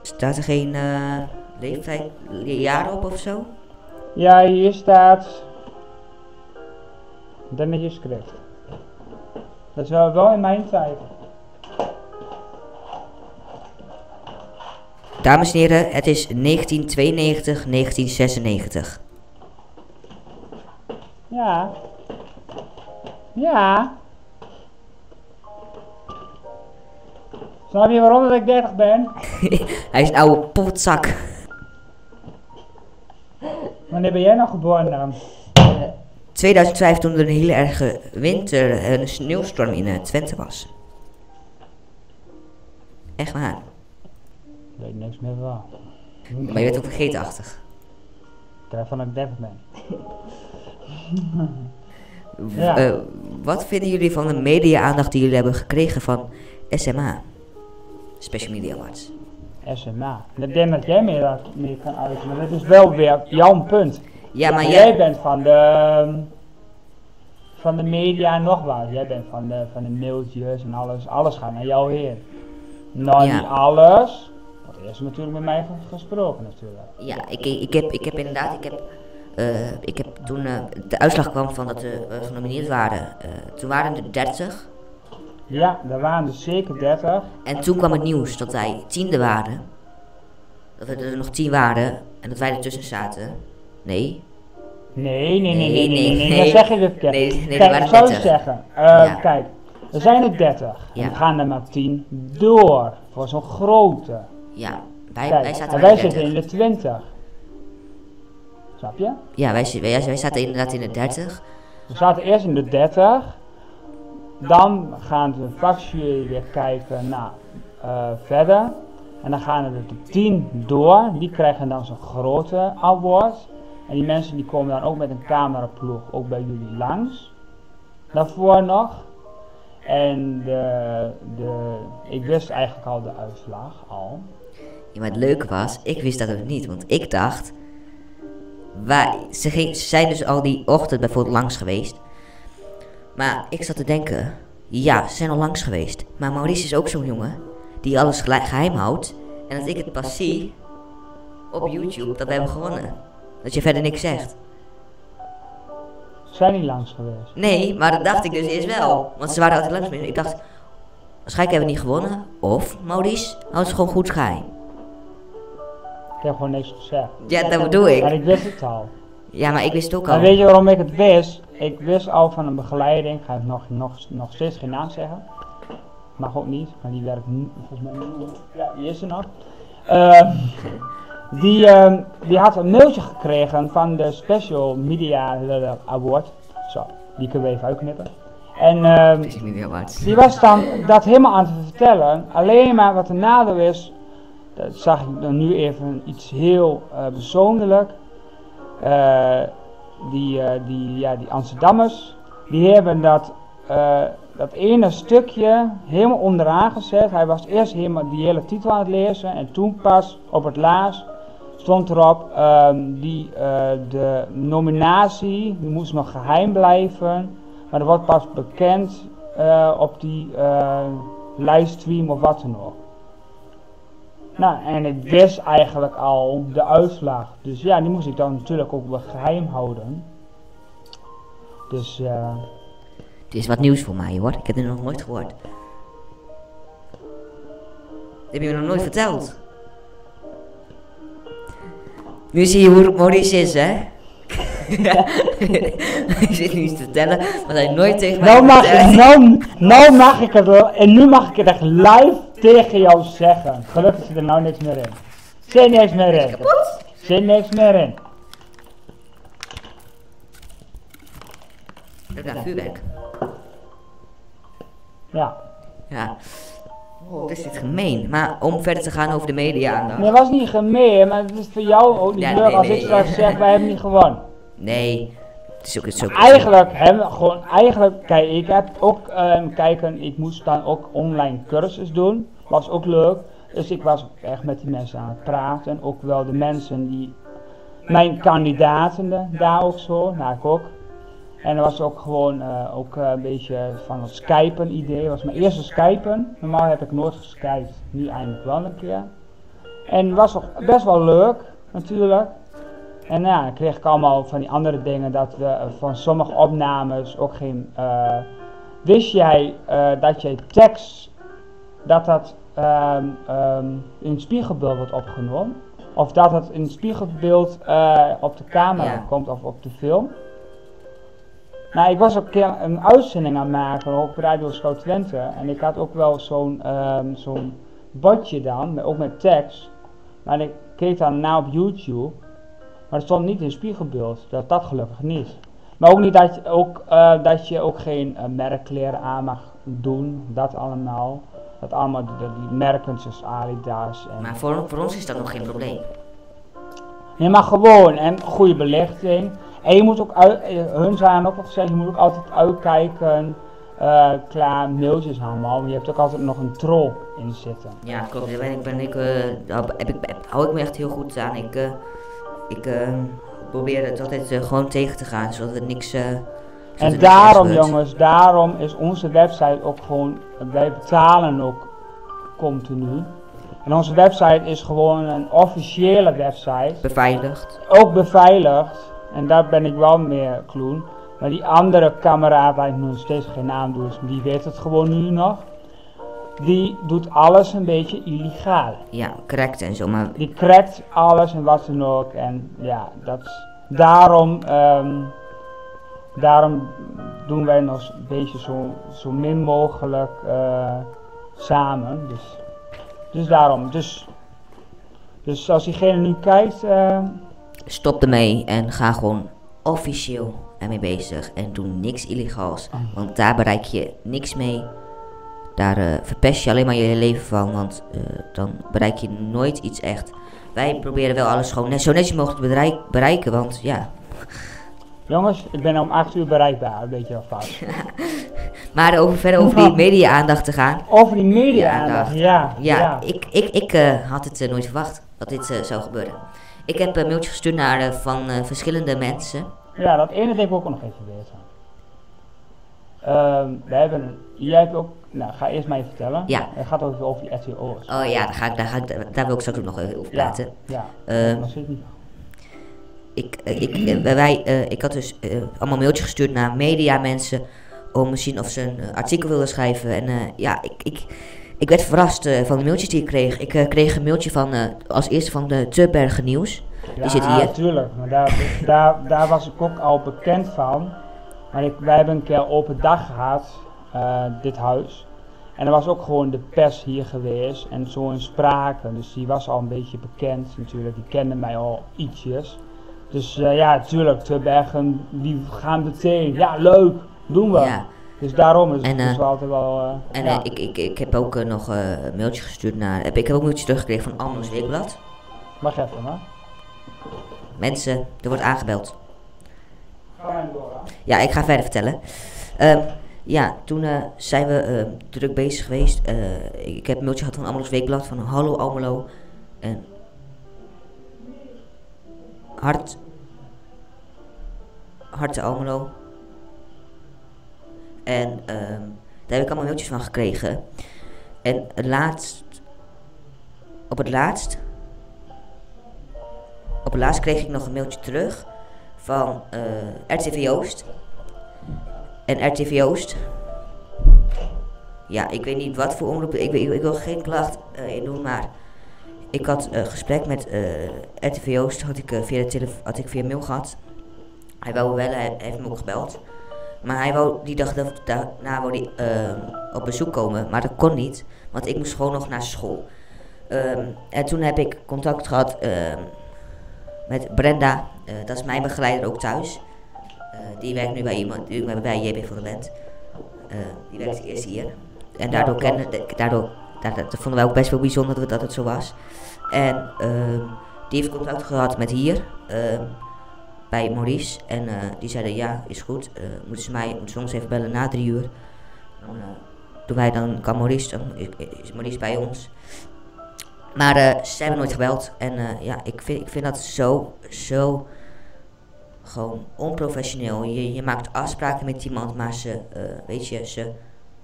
Staat er geen eh leeftijd, jaar op of zo? Ja, hier staat. Je script. Dat is wel, wel in mijn tijd. Dames en heren, het is 1992, 1996. Ja. Ja. Snap je waarom dat ik 30 ben? Hij is een oude potzak. Wanneer ben jij nog geboren dan? 2005 toen er een hele erge winter, een sneeuwstorm in eh, Twente was. Echt waar. Ik weet niks meer van. Maar je bent ook vergeetachtig. Van dat ik 30 ben. W- Ja. eh, wat vinden jullie van de media-aandacht die jullie hebben gekregen van SMA? Special Media Awards. SMA. Ik denk dat jij meer, dat- meer kan uiten, maar dat is wel weer jouw punt. Ja, maar jij jij... bent van de, ehm, van de media en nog wat. Jij bent van de, van de mailtjes en alles. Alles gaat naar jou heen. Nou, Ja. niet alles. Want eerst natuurlijk met mij gesproken natuurlijk. Ja, ik, ik, heb, ik heb inderdaad, ik heb, eh, ik heb toen eh, de uitslag kwam van dat we eh, genomineerd waren, toen waren er 30. Ja, er waren er zeker 30. En toen kwam het nieuws dat wij tiende waren. Dat we er nog tien waren en dat wij ertussen zaten. Nee. Nee, nee, nee, nee, nee, Nee, nee, nee, dan zeg je het. Nee, nee, Kijk, ik zou 30. zeggen, Ja. kijk, er zijn er 30. Ja. En er gaan er maar 10 door, voor zo'n grote. Ja, wij, Kijk, wij zaten en wij de zitten 30. in de 20. Snap je? Ja, wij, wij, wij zaten inderdaad in de 30. We zaten eerst in de 30. Dan gaan de vakjury weer kijken naar eh, verder. En dan gaan er de 10 door. Die krijgen dan zo'n grote award. En die mensen die komen dan ook met een cameraploeg ook bij jullie langs. Daarvoor nog. En de, de, ik wist eigenlijk al de uitslag al. Ja, maar het leuke was, ik wist dat ook niet, want ik dacht, wij, ze, zijn dus al die ochtend bijvoorbeeld langs geweest. Maar ik zat te denken, ja, ze zijn al langs geweest. Maar Maurice is ook zo'n jongen die alles geheim houdt. En dat ik het pas zie op YouTube dat wij hebben gewonnen. Dat je verder niks zegt. Zijn die langs geweest? Nee, maar dat dacht ik dus eerst wel. Want ze waren altijd langs geweest. Ik dacht, waarschijnlijk hebben we niet gewonnen. Of Maurice houdt het gewoon goed geheim. Ik heb gewoon niks gezegd. Ja, dat bedoel Maar ik. ik wist het al. Ja, maar ik wist het ook Maar al. weet je waarom ik het wist? Ik wist al van een begeleiding, ga ik nog, nog, nog steeds geen naam zeggen. Mag ook niet, maar die werkt niet, volgens mij niet. Ja, die is er nog. Ehm, die, ehm, die had een mailtje gekregen van de Special Media Award. Zo, die kunnen we even uitknippen. En Awards. die was dan dat helemaal aan het vertellen. Alleen maar wat de nadeel is, dat zag ik dan nu even iets heel eh persoonlijk. Die, eh, die, ja, die Amsterdammers, die hebben dat, eh, dat ene stukje helemaal onderaan gezet. Hij was eerst helemaal die hele titel aan het lezen en toen pas op het laatst stond erop ehm, die, eh, de nominatie, die moest nog geheim blijven. Maar dat wordt pas bekend op die livestream of wat dan ook. Nou, en ik wist eigenlijk al de uitslag. Dus ja, die moest ik dan natuurlijk ook wel geheim houden. Dus eh, Het is wat nieuws voor mij hoor. Ik heb dit nog nooit gehoord. Dit heb je me nog nooit verteld. Nu zie je hoe Maurice is, hè? Hij zit nu iets te vertellen wat hij nooit tegen mij nou, mag ik, nou, nou mag ik het wel, en nu mag ik het echt live tegen jou zeggen. Gelukkig zit er nou niks meer in. Zit niks meer in. Zit niks meer in. Ja, vuurwerk. Ja. Ja. Oh, wat is dit gemeen. Maar om verder te gaan over de media-aandacht. Nee, dat was niet gemeen, maar het is voor jou ook niet Ja, leuk nee, als nee. ik straks zeg, wij hebben niet gewonnen. Nee. Eigenlijk hebben gewoon, eigenlijk, kijk, ik heb ook ehm, kijken, ik moest dan ook online cursus doen, was ook leuk. Dus ik was echt met die mensen aan het praten, ook wel de mensen die, mijn kandidaten daar ook zo, ik ook. En er was ook gewoon eh, ook eh, een beetje van het skypen idee, was mijn eerste skypen. Normaal heb ik nooit geskypt, nu eindelijk wel een keer. En was ook best wel leuk, natuurlijk. En ja, dan kreeg ik allemaal van die andere dingen dat we eh, van sommige opnames ook geen, eh, Wist jij eh, dat je tekst, dat dat ehm, ehm, in het spiegelbeeld wordt opgenomen? Of dat het in het spiegelbeeld op de camera Ja. komt of op de film? Nou, ik was ook een keer een uitzending aan het maken, op Radio Scout Twente. En ik had ook wel zo'n ehm, zo'n bordje dan, ook met tekst. Maar ik keek dan na op YouTube. Maar het stond niet in spiegelbeeld. Dat, dat gelukkig niet. Maar ook niet dat je ook, eh, dat je ook geen eh, merkkleren aan mag doen. Dat allemaal. Dat allemaal die, die merken zoals Adidas. En Maar voor, voor ons is dat nog geen probleem. je mag gewoon en goede belichting. En je moet ook uit, eh, hun zijn ook al gezegd, je moet ook altijd uitkijken. klaar mailtjes allemaal. Maar je hebt ook altijd nog een troll in zitten. Ja, klopt. Daar ben ik, ben ik, heb ik, heb- hou ik me echt heel goed aan. Ik, ik eh, probeer het altijd eh, gewoon tegen te gaan, zodat er niks. eh, zodat En daarom jongens, daarom is onze website ook gewoon, wij betalen ook continu. En onze website is gewoon een officiële website, Beveiligd. ook beveiligd. En daar ben ik wel meer kloen. Maar die andere kameraad, waar ik nog steeds geen naam doe, die weet het gewoon nu nog. Die doet alles een beetje illegaal. Ja, correct en zo. Maar Die crackt alles en wat dan ook. En ja, dat is, daarom, ehm, daarom doen wij nog een beetje zo, zo min mogelijk eh, samen. Dus, dus daarom. Dus, dus als diegene nu kijkt, eh, stop ermee en ga gewoon officieel ermee bezig. En doe niks illegaals. Want daar bereik je niks mee. Daar eh, verpest je alleen maar je leven van. Want eh, dan bereik je nooit iets echt. Wij proberen wel alles gewoon net, zo netjes mogelijk te bereik- bereiken. Want ja. jongens, ik ben om 8 uur bereikbaar. Een beetje wel fout. Maar over, verder over die media-aandacht te gaan. Over die media-aandacht, Ja, ja. Ja, ik, ik, ik eh, had het nooit verwacht dat dit zou gebeuren. Ik heb een mailtje gestuurd naar van verschillende mensen. Ja, dat ene denk ik ook nog even weten. Ehm we hebben, jij hebt ook, nou ga eerst maar even vertellen. Ja. Het gaat over, over die RTO's. Oh ja, daar, ga ik, daar, ga ik, daar wil ik straks ook nog over praten. Ja, zit niet. ik, eh, ik, eh, wij, eh, ik had dus eh, allemaal mailtjes gestuurd naar mediamensen om te zien of ze een eh, artikel wilden schrijven. En eh, ja, ik, ik, ik werd verrast eh, van de mailtjes die ik kreeg. Ik eh, kreeg een mailtje van, eh, als eerste van de Tubbergen Nieuws. Ja, zit hier. natuurlijk. Maar daar, daar, daar was ik ook al bekend van. Maar ik, wij hebben een keer open dag gehad, eh, dit huis. En er was ook gewoon de pers hier geweest en zo in sprake. Dus die was al een beetje bekend natuurlijk. Die kende mij al ietsjes. Dus eh, ja, natuurlijk, te bergen, die gaan meteen. Ja, leuk, doen we. Ja. Dus daarom is het dus eh, wel altijd wel... En ja. ik, ik, ik heb ook nog een mailtje gestuurd naar. Heb, ik heb ook een mailtje teruggekregen van Almans Weekblad. Wacht even, hè. Mensen, er wordt aangebeld. Ja, ik ga verder vertellen. Ehm, ja, toen eh, zijn we ehm, druk bezig geweest. Eh, ik heb een mailtje gehad van Almelo's Weekblad van Hallo Almelo. En Hart. Harte Almelo. En ehm, daar heb ik allemaal mailtjes van gekregen. En laatst. Op het laatst. Op het laatst kreeg ik nog een mailtje terug van eh, RTV Oost. En RTV Oost. Ja, ik weet niet wat voor omroep. Ik, ik, ik wil geen klacht eh, in doen, maar. Ik had een gesprek met eh, RTV Oost. Had ik, eh, via de had ik via mail gehad. Hij wou bellen, hij heeft me ook gebeld. Maar hij wou die dag da- daarna wou die, ehm, op bezoek komen. Maar dat kon niet, want ik moest gewoon nog naar school. Ehm, en toen heb ik contact gehad ehm, met Brenda. eh, dat is mijn begeleider ook thuis. Eh, die werkt nu bij iemand, die werkt bij JB van de. Eh, die werkt eerst hier. En daardoor kennen, daardoor, daar, dat vonden wij ook best wel bijzonder dat, het- dat zo was. En ehm, die heeft contact gehad met hier, ehm, bij Maurice. En eh, die zeiden ja, is goed. Moeten ze mij, ons even bellen na drie uur. Dan wij dan, kan Maurice, is, Maurice bij ons. Maar ze hebben nooit gebeld. En ja, ik vind, ik vind dat zo, zo gewoon onprofessioneel. Je, je maakt afspraken met iemand, maar ze, eh, weet je, ze,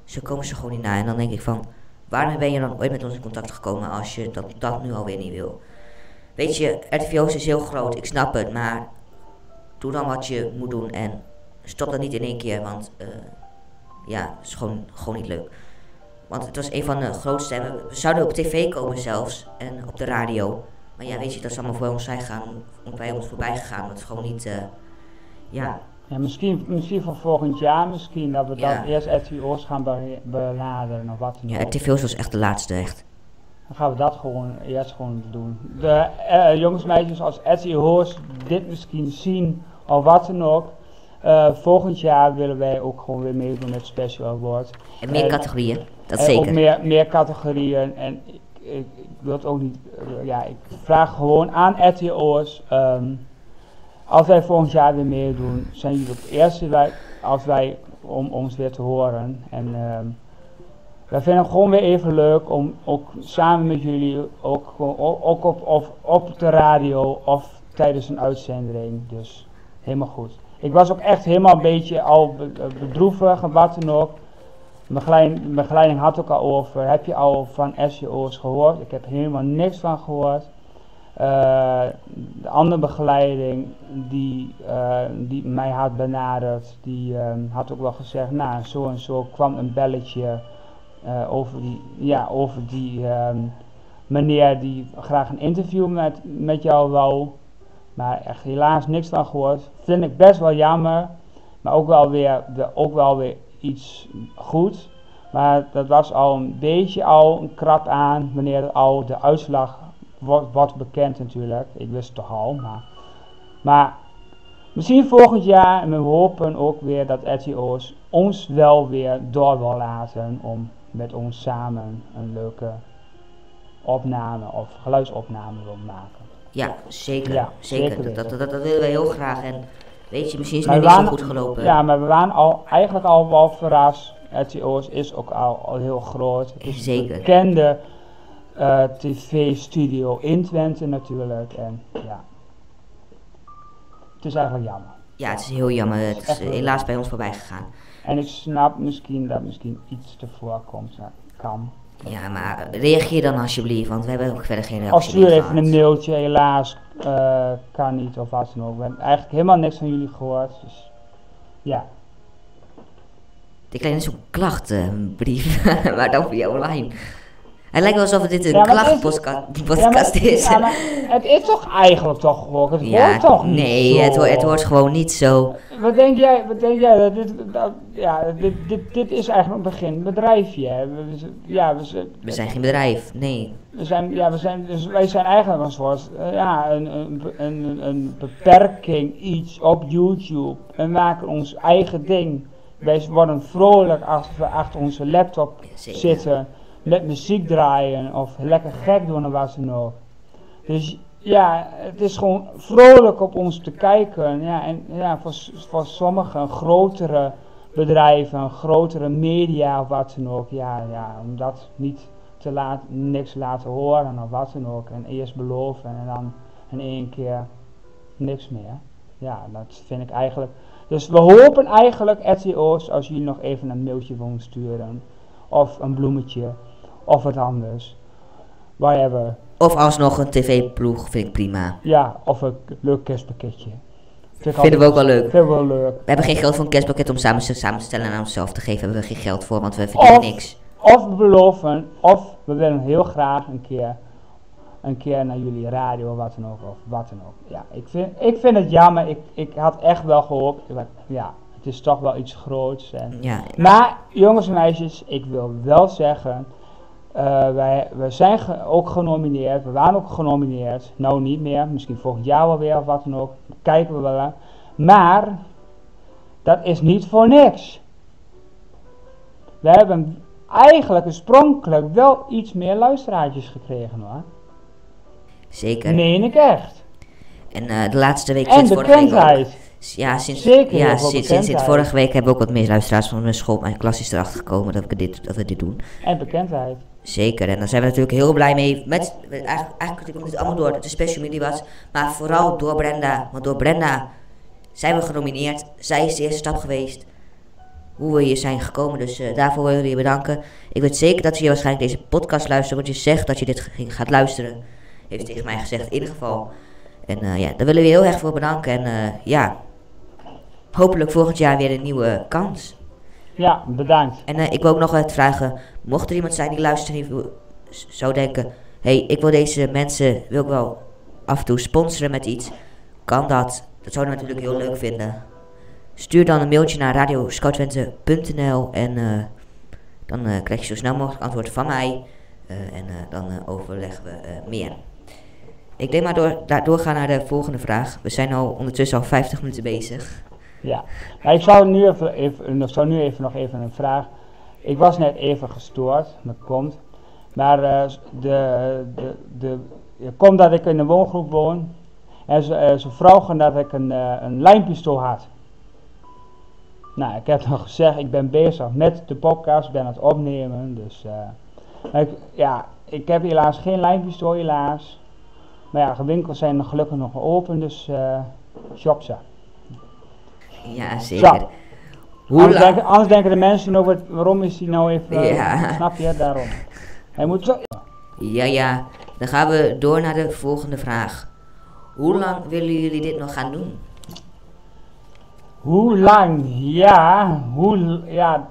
ze komen ze gewoon niet na. En dan denk ik van, waarom ben je dan ooit met ons in contact gekomen als je dat, dat nu alweer niet wil? Weet je, RTVO's is heel groot, ik snap het, maar doe dan wat je moet doen en stop dat niet in één keer, want eh, ja, is gewoon, gewoon niet leuk. Want het was een van de grootste. we zouden op tv komen zelfs en op de radio. Maar ja, weet je, dat is allemaal voor ons zijn gegaan, om- bij ons voorbij gegaan. Dat is gewoon niet, eh, ja, Ja, misschien, misschien voor volgend jaar misschien dat we Ja. dan eerst RTO's gaan be- benaderen of wat dan ja was echt de laatste, echt. Dan gaan we dat gewoon eerst gewoon doen. De eh, jongens en meisjes als RTO's dit misschien zien of wat dan ook. eh, volgend jaar willen wij ook gewoon weer meedoen met Special Award. En meer En- categorieën, dat En ook zeker. meer, meer categorieën. En ik, wil ook niet. eh, ja, ik vraag gewoon aan RTO's. ehm, als wij volgend jaar weer meedoen, zijn jullie het eerste wij, als wij om ons weer te horen. En ehm, wij vinden het gewoon weer even leuk om ook samen met jullie, ook, ook op, of, op de radio of tijdens een uitzending. Dus helemaal goed. Ik was ook echt helemaal een beetje al be- bedroevig en wat dan ook. Begeleiding, begeleiding had ook al over. Heb je al van SEO's gehoord? Ik heb helemaal niks van gehoord. Eh, de andere begeleiding die, eh, die mij had benaderd, die eh, had ook wel gezegd, nou zo en zo kwam een belletje eh, over die, ja, over die ehm, meneer die graag een interview met, met jou wou. Maar echt helaas niks van gehoord. Vind ik best wel jammer. Maar ook wel weer, ook wel weer iets goed. Maar dat was al een beetje al een krap aan wanneer al de uitslag wordt, wordt bekend natuurlijk. Ik wist het toch al. Maar, maar misschien volgend jaar. En we hopen ook weer dat RTO's ons wel weer door wil laten. Om met ons samen een leuke opname of geluidsopname wil maken. Ja, zeker. Ja, zeker. zeker Dat, dat, dat, dat willen we heel graag. En weet je, misschien is het niet zo goed gelopen. Ja, maar we waren al, eigenlijk al wel verrast. RTO's is ook al, al heel groot. Het is een Zeker. bekende eh, tv-studio in Twente natuurlijk. En ja, het is eigenlijk jammer. Ja, het is heel jammer. Het is helaas bij ons voorbij gegaan. En ik snap misschien dat misschien iets te voorkomt. Dat kan. Ja, maar reageer dan alsjeblieft, want we hebben ook verder geen reactie stuur meer even een mailtje, helaas eh, kan niet of wat dan ook. We hebben eigenlijk helemaal niks van jullie gehoord. Dus ja, Ik krijg net zo'n klachtenbrief, maar dan via online. Het lijkt wel alsof dit een Ja, is- klachtpodcast is. ja, maar het is toch eigenlijk toch gewoon, het Ja, hoort toch niet nee, zo? het, ho- het hoort gewoon niet zo. Wat denk jij, wat denk jij, dat dit, dat, ja, dit, dit, dit is eigenlijk een begin bedrijfje, hè. We, ja, we, zijn- We zijn geen bedrijf, nee. we zijn, ja, we zijn, dus wij zijn eigenlijk een soort, eh, ja, een, een, een, een beperking, iets op YouTube. We maken ons eigen ding. Wij worden vrolijk als we achter onze laptop Zeker. zitten, met muziek draaien of lekker gek doen of wat dan ook. Dus ja, het is gewoon vrolijk op ons te kijken. Ja, en ja, voor, voor sommige grotere bedrijven, grotere media of wat dan ook, ja, ja om dat niet te laten, niks laten horen of wat dan ook. En eerst beloven en dan in één keer niks meer. Ja, dat vind ik eigenlijk. Dus we hopen eigenlijk, RTO's, als jullie nog even een mailtje willen sturen, of een bloemetje, of wat anders. Whatever. Of alsnog een tv-ploeg, vind ik prima. Ja, of een leuk kerstpakketje. Vind Vinden we ook wel leuk. Vinden we wel leuk. We hebben geen geld voor een kerstpakket om samen, samen te stellen en aan onszelf te geven. Hebben we geen geld voor, want we verdienen Of- niks. Of we beloven, of we willen heel graag een keer, een keer naar jullie radio of wat dan ook. Of wat dan ook. Ja, ik vind, ik vind het jammer. Ik, ik had echt wel gehoopt. Ja, het is toch wel iets groots. En, Ja, maar jongens en meisjes, ik wil wel zeggen. Eh, wij, wij zijn ge- ook genomineerd. We waren ook genomineerd. Nou niet meer. Misschien volgend jaar wel weer of wat dan ook. Kijken we wel. aan. Maar dat is niet voor niks. We hebben eigenlijk oorspronkelijk wel iets meer luisteraartjes gekregen hoor. zeker. Meen ik echt. En eh, de laatste week En sinds vorige week. Ja, sinds, Zeker ja, sinds, sinds vorige week hebben we ook wat meer luisteraars van mijn school. Mijn klas is erachter gekomen dat we dit, dat we dit doen. En bekendheid. Zeker, en daar zijn we natuurlijk heel blij mee. Met, met- eigenlijk, eigenlijk komt dit allemaal door de special media was. Maar vooral door Brenda. Want door Brenda zijn we genomineerd. Zij is de eerste stap geweest. Hoe we hier zijn gekomen. Dus eh, daarvoor willen we je bedanken. Ik weet zeker dat je waarschijnlijk deze podcast luistert. Want je zegt dat je dit gaat luisteren. Heeft tegen mij gezegd, in ieder geval. En eh, ja, daar willen we je heel erg voor bedanken. En eh, ja, hopelijk volgend jaar weer een nieuwe kans. Ja, bedankt. En eh, ik wil ook nog wat vragen. Mocht er iemand zijn die luistert en zou denken... Hé, hey, ik wil deze mensen wil ik wel af en toe sponsoren met iets. Kan dat? Dat zouden we natuurlijk heel leuk vinden. Stuur dan een mailtje naar radioscoutwente.nl en eh, dan eh, krijg je zo snel mogelijk antwoord van mij. En dan overleggen we meer. Ik denk maar door, daar doorgaan naar de volgende vraag. We zijn al ondertussen al 50 minuten bezig. Ja, maar ik zou nu even, even, zou nu even nog even een vraag. Ik was net even gestoord, dat komt. Maar eh, de, de, de, komt dat ik in een woongroep woon. En ze, eh, ze vroegen dat ik een, eh, een lijnpistool had. Nou, ik heb nog gezegd, ik ben bezig met de podcast, ben aan het opnemen. Dus ja, ik heb helaas geen lijnpistool, helaas. Maar ja, de winkels zijn gelukkig nog open, dus shop ze. Ja, zeker. Hoe Anders denken, anders denken de mensen ook, wat- waarom is hij nou even, eh, Ja. snap je, daarom. Hij moet zo, Ja, ja. Dan gaan we door naar de volgende vraag. Hoe lang willen jullie dit nog gaan doen? hoe lang, ja, hoe, ja,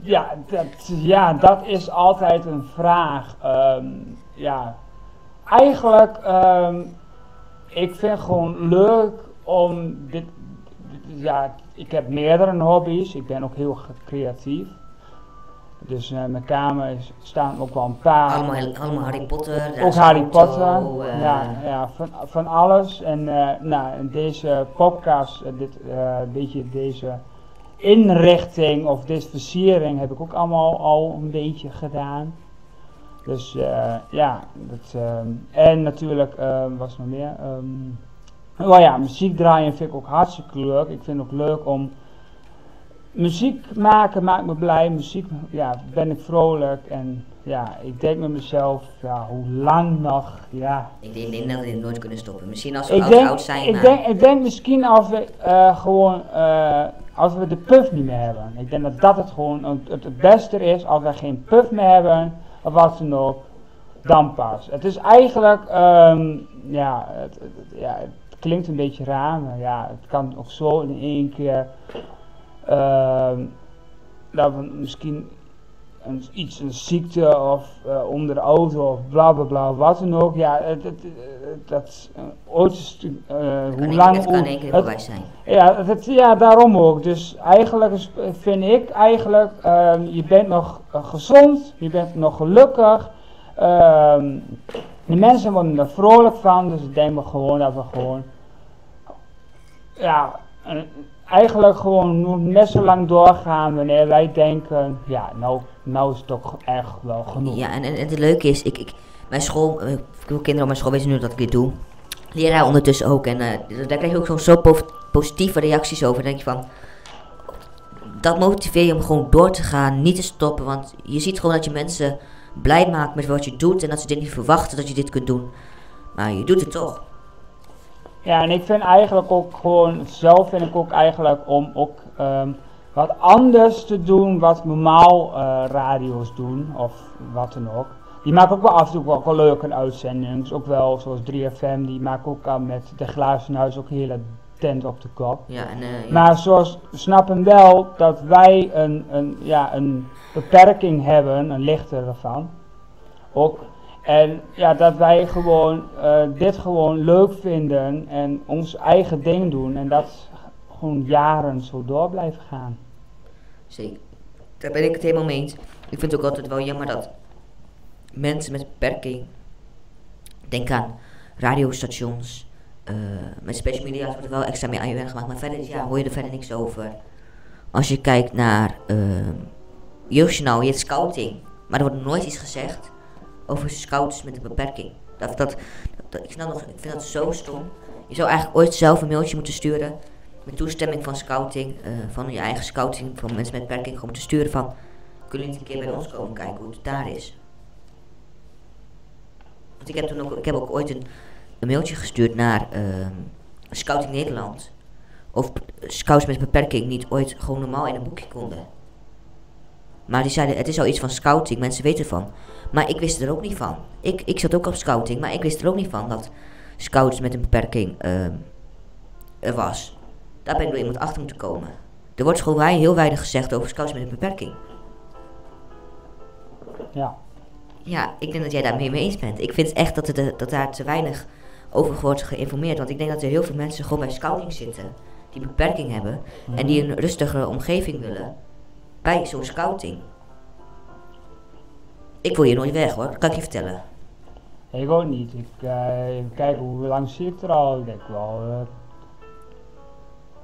ja, dat, ja, dat is altijd een vraag. Ehm, ja, eigenlijk, ehm, ik vind gewoon leuk om dit- ja, ik heb meerdere hobby's, ik ben ook heel creatief. Dus eh, mijn kamer is, staan ook wel een paar. Allemaal, allemaal Harry Potter. Ook Harry auto, Potter, eh, ja, ja van, van alles. En eh, nou, in deze podcast, dit, beetje deze inrichting of deze versiering heb ik ook allemaal al een beetje gedaan. Dus ja, dat, en natuurlijk, is nog meer? Ehm oh ja, muziek draaien vind ik ook hartstikke leuk. Ik vind het ook leuk om muziek maken maakt me blij. Muziek, ja, ben ik vrolijk. En ja, ik denk met mezelf, ja, hoe lang nog? Ja. Ik denk, ik denk dat we dit nooit kunnen stoppen. Misschien als we Ik oud, denk, oud zijn. ik, maar- denk, ik denk misschien als we eh, gewoon, eh, als we de puff niet meer hebben. Ik denk dat dat het gewoon het, het, beste is. Als we geen puff meer hebben, of wat dan ook, dan pas. Het is eigenlijk, ehm, ja, het, het- ja, klinkt een beetje raar, maar ja, het kan ook zo in één keer. ehm, dat we misschien een, iets, een ziekte of eh, onder de auto of bla bla bla, wat dan ook. Ja, het, het, het- dat eh, ooit is, Het kan hoe lang. Het kan één keer voorbij zijn. ja, het, ja, daarom ook. Dus eigenlijk is, vind ik eigenlijk, ehm, je bent nog eh, gezond, je bent nog gelukkig. De mensen worden er vrolijk van, dus ik denk gewoon dat we gewoon, ja, eigenlijk gewoon net zo lang doorgaan wanneer wij denken, ja, nou, nou is het toch echt wel genoeg. Ja, en, en, het leuke is, ik, ik, mijn school, eh, veel kinderen op mijn school weten nu dat ik dit doe. Leraar ondertussen ook. En eh, daar krijg je ook zo, zo po- positieve reacties over. Dan denk je van, dat motiveer je om gewoon door te gaan, niet te stoppen. Want je ziet gewoon dat je mensen blij maakt met wat je doet. En dat ze dit niet verwachten dat je dit kunt doen. Maar je doet het toch. Ja, en ik vind eigenlijk ook gewoon, zelf vind ik ook eigenlijk om ook ehm, wat anders te doen wat normaal eh, radio's doen, of wat dan ook. Die maken ook wel af en toe ook wel leuke uitzendingen, dus ook wel zoals 3FM, die maken ook al met de glazen huis ook een hele tent op de kop. Ja, en, eh, ja. Maar zoals snappen wel dat wij een, een, ja, een beperking hebben, een lichter ervan. Ook. En ja, dat wij gewoon eh, dit gewoon leuk vinden en ons eigen ding doen. En dat gewoon jaren zo door blijven gaan. Zeker. Daar ben ik het helemaal mee eens. Ik vind het ook altijd wel jammer dat mensen met beperking, denk aan radiostations, eh, met special media wordt er wel extra mee aan je werk gemaakt, maar verder ja, hoor je er verder niks over. Als je kijkt naar uh, jeugdjournaal, je hebt scouting, maar er wordt nooit iets gezegd over scouts met een beperking. Dat, dat, ik, dat nog, ik vind dat zo stom. Je zou eigenlijk ooit zelf een mailtje moeten sturen met toestemming van scouting, uh, van je eigen scouting, van mensen met beperking, gewoon te sturen van, kunnen jullie een keer bij ons komen kijken hoe het daar is? Want ik heb toen ook, ik heb ook ooit een, mailtje gestuurd naar uh, Scouting Nederland. Of scouts met beperking niet ooit gewoon normaal in een boekje konden. Maar die zeiden, het is al iets van scouting, mensen weten ervan. Maar ik wist er ook niet van. Ik, ik zat ook op scouting, maar ik wist er ook niet van dat scouts met een beperking uh, er was. Daar ben ik door iemand achter moeten komen. er wordt gewoon wij heel weinig gezegd over scouts met een beperking. Ja. Ja, ik denk dat jij daarmee mee eens bent. Ik vind echt dat, er, dat daar te weinig over wordt geïnformeerd. Want ik denk dat er heel veel mensen gewoon bij scouting zitten. Die beperking hebben. En die een rustigere omgeving willen. Bij zo'n scouting. Ik wil hier nooit weg hoor, dat kan ik je vertellen. Ik ook niet. Ik, eh, even kijken hoe lang zit er al. Ik denk wel eh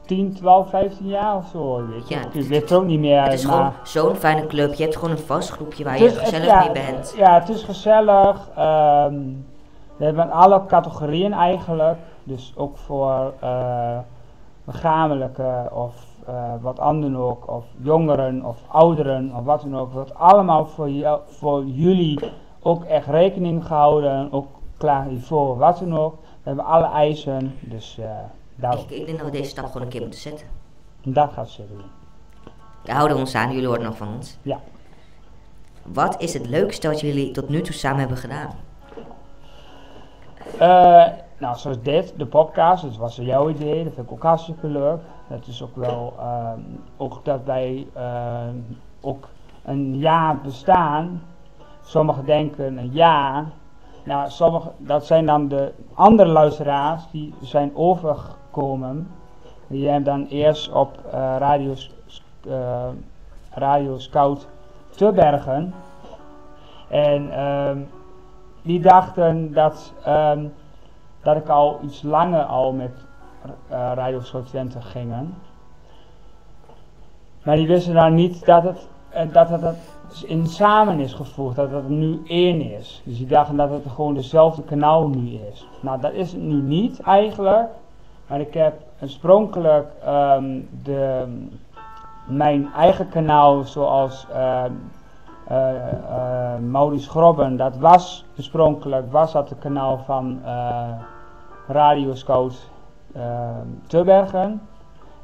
10, 12, 15 jaar of zo. Weet je. Ja, ik weet het ook niet meer. Het is maar gewoon zo'n fijne club. Je hebt gewoon een vast groepje waar je is gezellig ja, mee bent. Ja, het is gezellig. ehm, we hebben alle categorieën eigenlijk. Dus ook voor eh lichamelijke of eh, wat anderen ook. Of jongeren of ouderen of wat dan ook. Wordt allemaal voor, jou, voor jullie ook echt rekening gehouden. Ook klaar hiervoor, wat dan ook. We hebben alle eisen. Dus daar, Ik, ik denk dat we deze stap gewoon een keer moeten zetten. dat gaat ze doen. Daar houden we ons aan, jullie horen nog van ons. Ja. Wat is het leukste wat jullie tot nu toe samen hebben gedaan? Eh, nou, zoals dit, de podcast, dat was jouw idee, dat vind ik ook hartstikke leuk. Dat is ook wel, ehm, ook dat wij ehm, ook een jaar bestaan. Sommigen denken een jaar. Nou, sommige, dat zijn dan de andere luisteraars die zijn overgekomen. Die hebben dan eerst op eh, radio, eh, radio Scout te Bergen. En ehm, die dachten dat, dat ik al iets langer al met eh Radio Scout Twente gingen. Maar die wisten dan niet dat het, eh, dat het, het in samen is gevoegd, dat het nu één is. Dus die dachten dat het gewoon dezelfde kanaal nu is. Nou, dat is het nu niet eigenlijk. Maar ik heb oorspronkelijk ehm, de, mijn eigen kanaal zoals Maurice Grobben, dat was oorspronkelijk was dat het kanaal van eh Radio Scout eh Tubbergen.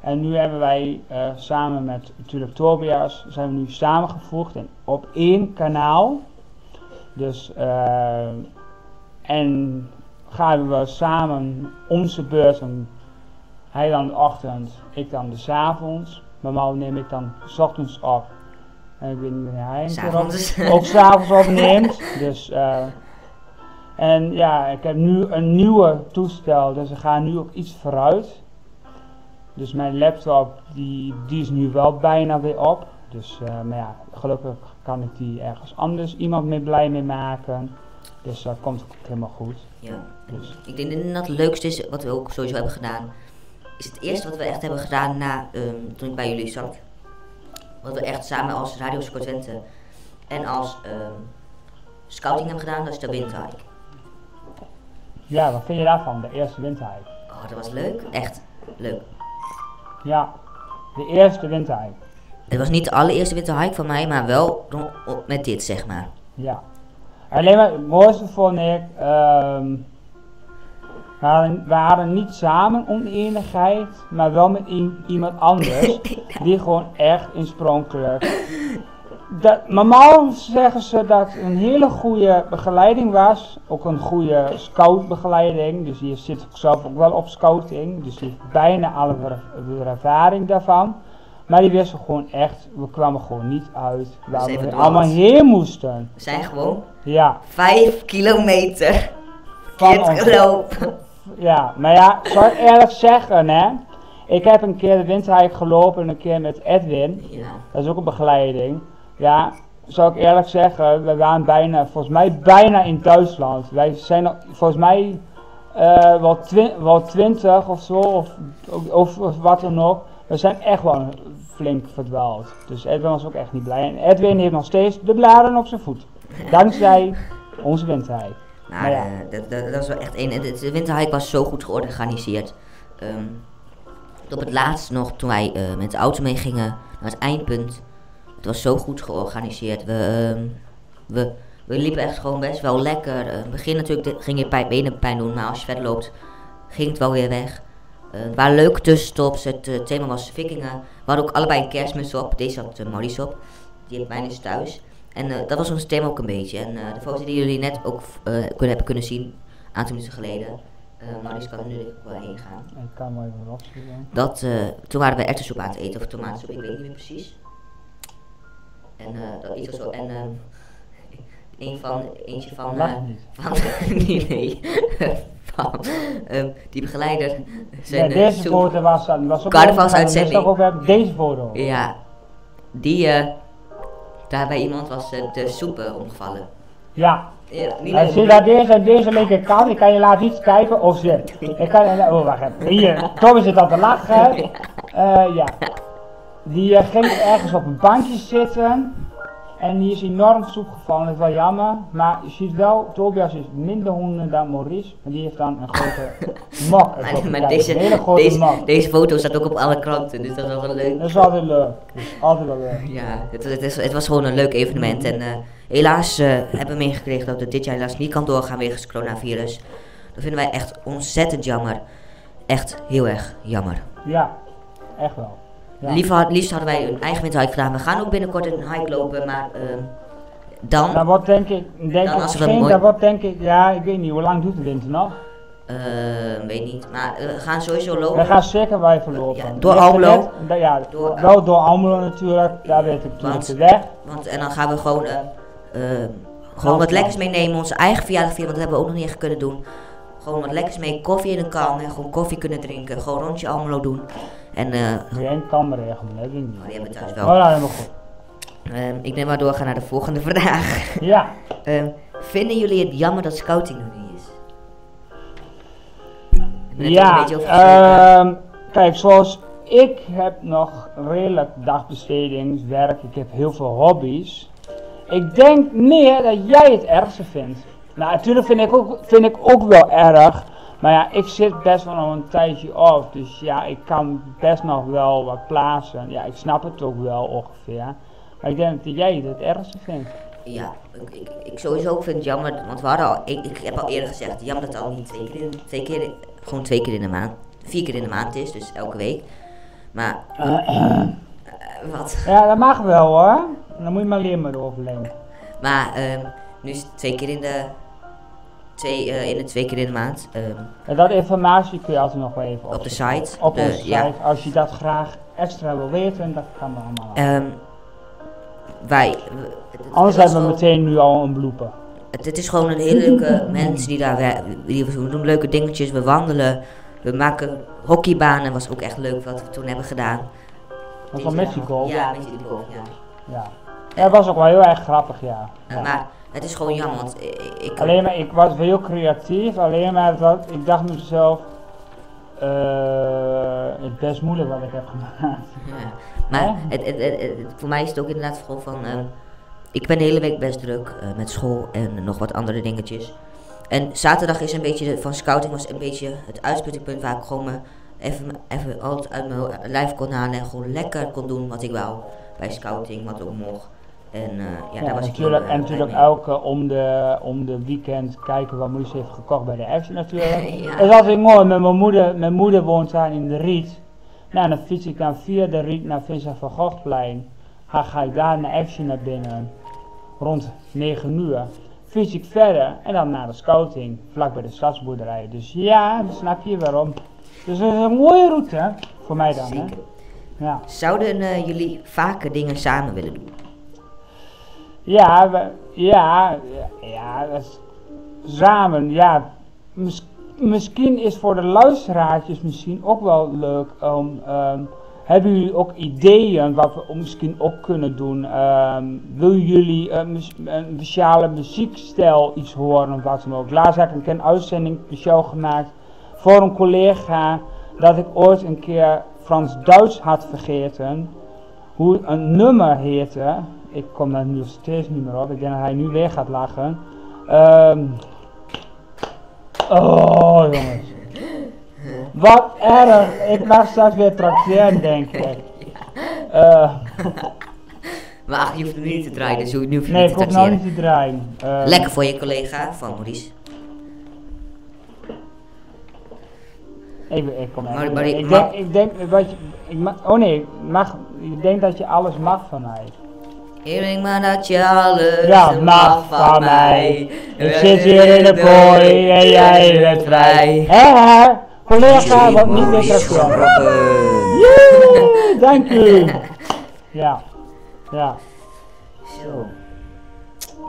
En nu hebben wij eh, samen met natuurlijk Tobias, zijn we nu samengevoegd in, op één kanaal. Dus, eh, en gaan we samen onze beurten, hij dan de ochtend, ik dan de avonds. Normaal neem ik dan 's ochtends op. En ik weet niet wanneer hij S'avonds. ook s'avonds opneemt. Dus, eh, en ja, ik heb nu een nieuwe toestel, dus we gaan nu ook iets vooruit. Dus mijn laptop, die, die is nu wel bijna weer op. Dus, eh, maar ja, gelukkig kan ik die ergens anders iemand mee blij mee maken. Dus dat komt ook helemaal goed. Ja. Dus, Ik denk dat het leukste is, wat we ook sowieso hebben gedaan, is het eerste wat we echt hebben gedaan na, ehm, toen ik bij jullie zat. Wat we echt samen als Radio Scout Twente en als ehm, scouting hebben gedaan, dat is de. Ja, wat vind je daarvan, de eerste windhike? Oh, dat was leuk. Echt leuk. Ja, de eerste windhike. Het was niet de allereerste windhike van mij, maar wel met dit, zeg maar. Ja. Alleen maar het mooiste vond ik, ehm, we, hadden, we hadden niet samen oneenigheid, maar wel met iemand anders, die gewoon echt oorspronkelijk. Dat, normaal zeggen ze dat het een hele goede begeleiding was, ook een goede scoutbegeleiding, dus die zit zelf ook wel op scouting, dus die heeft bijna alle er- er ervaring daarvan. Maar die wisten gewoon echt, we kwamen gewoon niet uit waar we verdwaald. allemaal heen moesten. We zijn gewoon Ja, vijf kilometer van gelopen. Ja, maar ja, zal ik eerlijk zeggen, hè. Ik heb een keer de windhike gelopen, een keer met Edwin. Ja. Dat is ook een begeleiding. Ja, zal ik eerlijk zeggen, we waren bijna, volgens mij bijna in Duitsland. Wij zijn volgens mij eh, wel, twi wel twintig of zo, of, of, of wat dan ook. We zijn echt wel flink verdwaald. Dus Edwin was ook echt niet blij. En Edwin heeft nog steeds de blaren op zijn voet. Dankzij onze. Maar Maar ja. eh, dat, dat, dat was wel echt een. De, de winterhike was zo goed georganiseerd. Ehm, op het laatst nog, toen wij eh, met de auto meegingen naar het eindpunt. Het was zo goed georganiseerd. We, ehm, we, we liepen echt gewoon best wel lekker. Eh, in het begin natuurlijk de- ging je pijn, benen pijn doen, maar als je verder loopt, ging het wel weer weg. Eh, het waren leuke tussenstops. Het eh, thema was vikingen. We hadden ook allebei een kerstmuts op. Deze had uh, Maurice op. Die heeft mij dus thuis. En eh, dat was ons thema ook een beetje. En eh, de foto die jullie net ook eh, kunnen, hebben kunnen zien, een aantal minuten geleden, eh, Maurice kan er nu wel heen gaan. Ik kan wel even opzoeken. Dat, eh, toen waren we erwtensoep aan het eten, of tomatensoep, ik weet niet meer precies. En eh, dat iets of zo. En ehm een van, eentje van, eh, van nee, nee, van ehm, die begeleider. Zijn, eh, deze foto was, was ook Carnavalsuitzending. Dus over. Deze foto. Ja, die, eh daar bij iemand was eh, de soep eh, omgevallen. Ja. Ja, En zie dat deze, deze linkerkant, ik kan je laten iets kijken of ze. Ik kan, oh wacht even. Hier, Tom zit al te lachen. Eh, ja. Die eh, ging ergens op een bankje zitten. En die is enorm soep gevallen, dat is wel jammer. Maar je ziet wel, Tobias is minder honden dan Maurice. Maar die heeft dan een grote mok. Maar, deze, een hele grote deze, mok. deze foto staat ook op alle kranten, dus dat is wel leuk. Dat is altijd leuk. Dat is altijd wel leuk. Ja, het, het, is, het was gewoon een leuk evenement. En eh, helaas eh, hebben we meegekregen dat het dit jaar helaas niet kan doorgaan wegens het coronavirus. Dat vinden wij echt ontzettend jammer. Echt heel erg jammer. Ja, echt wel. Ja. Lief had- liefst hadden wij een eigen windhike gedaan. We gaan ook binnenkort een hike lopen, maar ehm, dan, Dat wordt denk ik, denk Dan ik als een geen, mooi- dat wordt denk ik, ja, ik weet niet, hoe lang doet de winter nog? eh, weet niet. Maar eh, we gaan sowieso lopen. We gaan zeker wel even lopen. Ja, door Almelo. net- ja, Door- wel door Almelo natuurlijk, daar weet ik natuurlijk de weg. Want, en dan gaan we gewoon, eh, eh, gewoon wat lekkers meenemen. Onze eigen verjaardag vieren, want dat hebben we ook nog niet echt kunnen doen. Gewoon wat lekkers mee, koffie in een kan en gewoon koffie kunnen drinken. Gewoon rondje Almelo doen. En eh, jij een kamerregel, dat weet ik niet. Oh, die hebben we thuis Oh, wel. nou, helemaal goed. ehm, ik neem maar doorgaan naar de volgende vraag. Ja, Ehm, vinden jullie het jammer dat scouting er niet is? Ja, ehm, kijk, zoals ik heb nog redelijk dagbestedingswerk, ik heb heel veel hobby's. Ik denk meer dat jij het ergste vindt. Nou, natuurlijk vind ik ook, vind ik ook wel erg. Maar ja, ik zit best wel nog een tijdje af. Dus ja, ik kan best nog wel wat plaatsen. Ja, ik snap het ook wel ongeveer. Maar ik denk dat jij het ergste vindt. Ja, ik, ik, ik sowieso vind het jammer, want we hadden al, ik, ik heb al eerder gezegd, jammer dat het al niet twee keer, in, twee keer, gewoon twee keer in de maand, vier keer in de maand is, dus elke week. Maar, eh, wat? Ja, dat mag wel hoor. Dan moet je maar leren met overleven. Maar, ehm, nu is het twee keer in de, twee, eh, in de twee keer in de maand, ehm, En dat informatie kun je altijd nog wel even op de opzoeken. site. Op de- onze site. ja. Als je dat graag extra wil weten, dat kan allemaal. Ehm, wij, we- het- het Anders was hebben we meteen nu al een blooper. Het, het is gewoon een hele leuke mensen die daar die we doen leuke dingetjes. We wandelen, we maken hockeybanen, was ook echt leuk wat we toen hebben gedaan. Dat was al met je goal. Ja, met die golf, ja. Ja. Ja, dat was ook wel heel erg grappig, ja. Eh, Maar het is gewoon jammer, want ik, Alleen maar, ik was heel creatief, alleen maar dat, ik dacht mezelf, eh, het best moeilijk wat ik heb gemaakt. ja. Maar het, het, voor mij is het ook inderdaad gewoon van, ehm, ik ben de hele week best druk eh, met school en nog wat andere dingetjes. En zaterdag is een beetje, de- van scouting was een beetje het uitsputtingpunt waar ik gewoon me even, even altijd uit mijn lijf kon halen en gewoon lekker kon doen wat ik wou bij scouting, wat ook mocht. En eh, ja, Ja, daar was ik natuurlijk, heel, en eh, blij natuurlijk mee. elke om de, om de weekend kijken wat Moes heeft gekocht bij de Action natuurlijk. Ja. Dat is altijd mooi, met mijn moeder, mijn moeder woont daar in de Riet. Nou, dan fiets ik dan via de Riet naar Vincent van Goghtplein. Ga, ga ik daar naar Action naar binnen, rond 9 uur. Fiets ik verder en dan naar de scouting, vlak bij de stadsboerderij. Dus ja, dan snap je waarom. Dus dat is een mooie route, voor mij dan. Hè? Ja. Zouden eh, jullie vaker dingen samen willen doen? Ja, we, ja, ja, samen, ja. Mis- misschien is voor de luisteraartjes misschien ook wel leuk om, ehm, hebben jullie ook ideeën wat we misschien ook kunnen doen? Ehm, wil jullie een speciale muziekstijl iets horen of wat dan ook? Laatst heb ik een uitzending speciaal gemaakt voor een collega dat ik ooit een keer Frans-Duits had vergeten hoe een nummer heette. Ik kom daar nu nog steeds niet meer op. Ik denk dat hij nu weer gaat lachen. Ehm oh jongens. Wat erg. Ik mag straks weer trakteren denk ik. Eh, Maar ach, je hoeft hem niet te draaien, dus nu hoef je nee, niet ik te hoef nou niet te draaien. Eh, Lekker voor je collega van Maurice. Even, ik kom even. Maar- maar ik ik, denk, ik denk wat je, ik mag, oh nee, ik mag, ik denk dat je alles mag van mij. Erik, maar dat je alles Ja, mag van mij. Ik zit hier in de kooi en jij bent vrij. Hé? Collega, wat niet meer terugkomt. Joe, dank u. Ja, ja. Zo.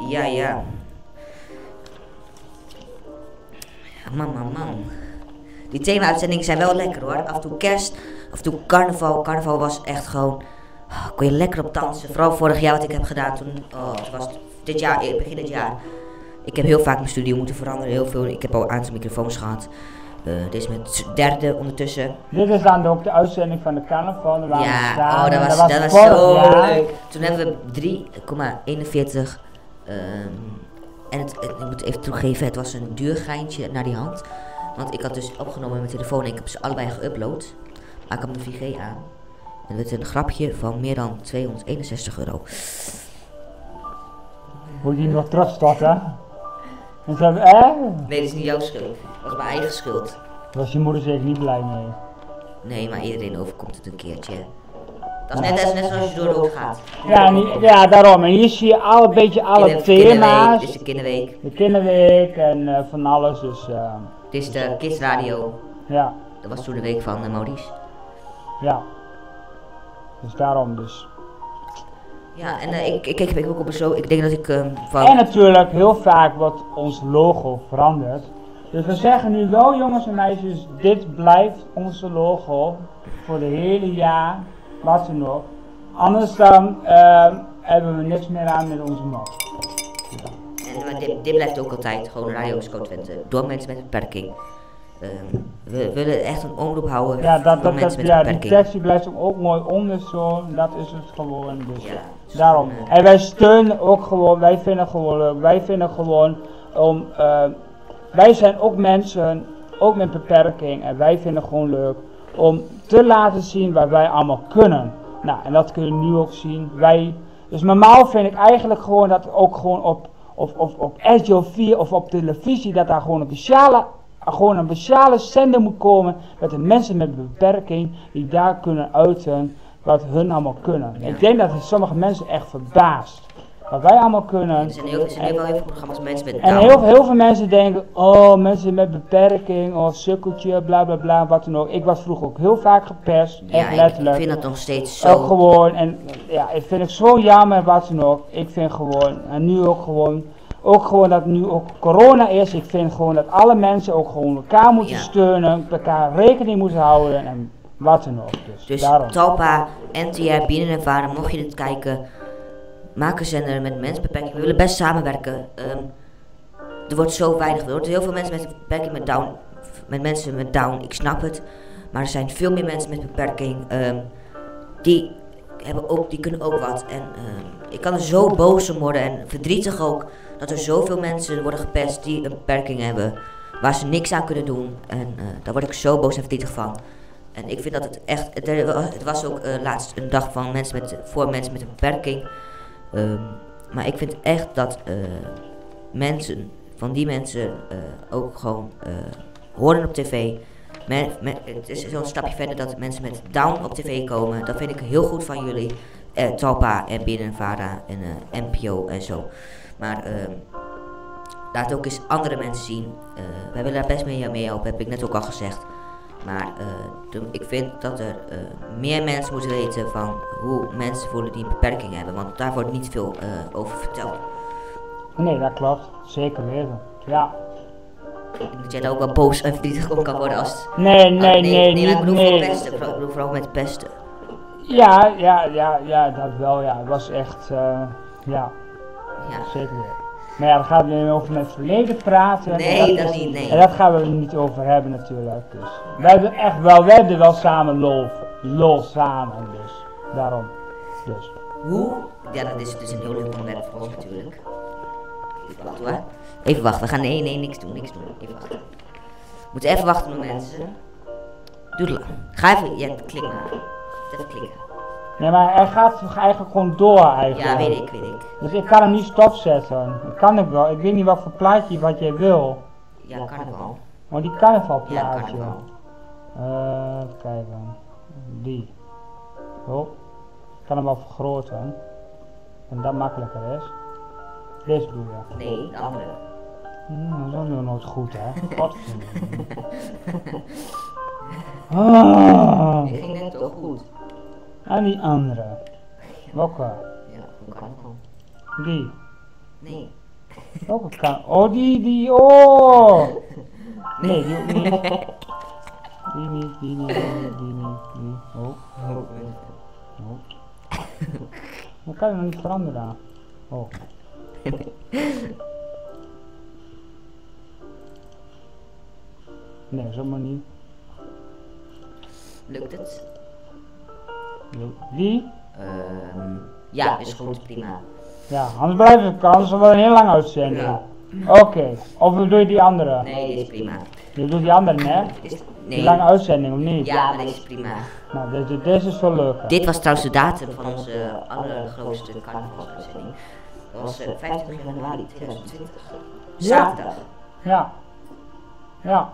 Ja, ja. Man, man, man. Die thema-uitzendingen zijn wel lekker hoor. Af en toe kerst, af en toe carnaval. Carnaval was echt gewoon... Oh, kon je lekker op dansen. Vooral vorig jaar wat ik heb gedaan toen... Oh, het was dit jaar, eh, begin dit jaar. Ik heb heel vaak mijn studio moeten veranderen. Heel veel. Ik heb al een aantal microfoons gehad. Eh, dit is mijn derde ondertussen. Dit is dan ook de uitzending van de carnaval. Ja, oh, dat was, dat was vorig zo leuk. Toen hebben we 3,41. ehm en het, het- ik moet even toegeven, het was een duur geintje naar die hand. Want ik had dus opgenomen met mijn telefoon en ik heb ze allebei geüpload. Maar ik had mijn 4G aan. En het werd een grapje van meer dan 261 euro. Moet je nog? En ze hebben, eh? Nee, dat is niet jouw schuld. Dat was mijn eigen schuld. Daar was je moeder zeker niet blij mee. Nee, maar iedereen overkomt het een keertje. Dat is net, is net zoals je door de hoek gaat. Ja, niet- ja, daarom. En hier zie je al een beetje alle Kinder- thema's. Dit is de kinderweek. De kinderweek en eh, van alles. Dus uh, Dit is de kidsradio. ja, Dat was toen de week van uh, Maurice. ja. Dus daarom dus. Ja, en uh, ik, ik, ik ook op zo. Ik denk dat ik um, van. En natuurlijk, heel vaak wordt ons logo veranderd. Dus we zeggen nu wel, jongens en meisjes, dit blijft onze logo voor de hele jaar, wat dan ook. Anders dan uh, hebben we niks meer aan met onze mok. En maar dit, dit, blijft ook altijd gewoon Radio Scout Twente. Door mensen met een beperking. Um, we willen echt een omroep houden ja, dat, voor dat, mensen dat, met ja, die tekst blijft ook, mooi onder zo, dat is het gewoon. Dus Ja, dus daarom. uh, En wij steunen ook gewoon, wij vinden gewoon leuk, wij vinden gewoon om, uh, wij zijn ook mensen, ook met beperking en wij vinden gewoon leuk om te laten zien wat wij allemaal kunnen. Nou, en dat kun je nu ook zien. Wij, dus normaal vind ik eigenlijk gewoon dat ook gewoon op, op, op, op RTL 4 of op televisie, dat daar gewoon een speciale, gewoon een speciale zender moet komen met de mensen met beperking die daar kunnen uiten wat hun allemaal kunnen. Ja. Ik denk dat het sommige mensen echt verbaast. Wat wij allemaal kunnen. er zijn heel, er zijn heel, veel, heel veel programma's met mensen met En heel, heel veel mensen denken, oh mensen met beperking of sukkeltje, bla bla bla, wat dan ook. Ik was vroeger ook heel vaak gepest, ja, echt letterlijk. Ik vind dat nog steeds Ook zo. gewoon, en ja, ik vind het zo jammer wat dan ook. Ik vind gewoon, en nu ook gewoon, ook gewoon dat nu ook corona is. Ik vind gewoon dat alle mensen ook gewoon elkaar moeten Ja. steunen, elkaar rekening moeten houden en wat dan ook. Dus, Dus daarom. Talpa, NTR, en Varen, mocht je dit kijken, maak een zender met mensen beperking. We willen best samenwerken. Ehm, er wordt zo weinig, er worden heel veel mensen met beperking met down, met mensen met down, ik snap het. Maar er zijn veel meer mensen met beperking, ehm, die, hebben ook, die kunnen ook wat. En ehm, ik kan er zo boos om worden en verdrietig ook, dat er zoveel mensen worden gepest die een beperking hebben, waar ze niks aan kunnen doen. En eh, daar word ik zo boos en verdrietig van. En ik vind dat het echt. Het, wa- het was ook eh, laatst een dag van mensen met, voor mensen met een beperking. Ehm, maar ik vind echt dat eh, mensen, van die mensen ook gewoon horen op tv. Men, het is zo'n stapje verder dat mensen met down op tv komen. Dat vind ik heel goed van jullie. Talpa en Binnen Vara en eh, NPO en zo. Maar ehm, laat ook eens andere mensen zien. Eh, wij willen daar best mee, mee helpen, heb ik net ook al gezegd. Maar eh, de- ik vind dat er eh, meer mensen moeten weten van hoe mensen voelen die een beperking hebben. Want daar wordt niet veel eh, over verteld. Nee, dat klopt. Zeker weten. Ja. Ik denk dat jij daar ook wel boos en verdrietig op kan worden als het... Nee, nee, Ah, nee, nee, maar ik niet, bedoel nee. pesten. Vooral, ik bedoel vooral met pesten. Ja, ja, ja, ja, dat wel, ja. Het was echt, eh, ja, Ja. zeker weten. Maar ja, dan gaan we weer over het verleden praten. Nee, dat niet, nee. En dat gaan we er niet over hebben natuurlijk. Dus. We hebben echt wel, we hebben wel samen lol, lol samen dus. Daarom. Dus. Hoe? Ja, dat is dus een heel leuk onderwerp voor ons natuurlijk. Even wachten hoor. Even wachten, we gaan nee, nee, niks doen, niks doen. Even wachten. We moeten even wachten op mensen. Lang. Ga even, ja, klik maar. Even klikken. Nee, maar hij gaat eigenlijk gewoon door eigenlijk. Ja, weet ik, weet ik. Dus ik kan hem niet stopzetten. Ik kan het wel. Ik weet niet wat voor plaatje wat jij wil. Ja, carnaval. Maar die carnaval Ja, plaatje. carnaval. Eh, even kijken. Die. Oh. Ik kan hem wel vergroten. En dat makkelijker is. Deze bedoel je. Nee, de andere. Hmm, dat is ook nog nooit goed, hè? Godverdomme. Ah, Ik ging net toch goed. En die andere. Welke? Ja, hoe kan het dan? Die. Nee. Welke kan? Oh, die, die, oh! Nee, die ook niet. Die niet, die niet, die niet, die niet, die. Oh, oh, oh. Dat kan je nog niet veranderen. Oh. Nee, zomaar niet. Lukt het? Die? Ehm, ja, is goed, prima. Ja, anders blijft het kans, dan wordt een heel lang uitzending. Ja. Oké, of doe je die andere? Nee, dit is prima. Je doet die andere, hè? Is, Die nee. lange uitzending, of niet? Ja, maar deze is prima. Nou, deze, deze is wel leuk. Dit was trouwens de datum van onze allergrootste carnavalsuitzending. Dat was eh, 25 januari 2020. Zaterdag. Ja. Ja.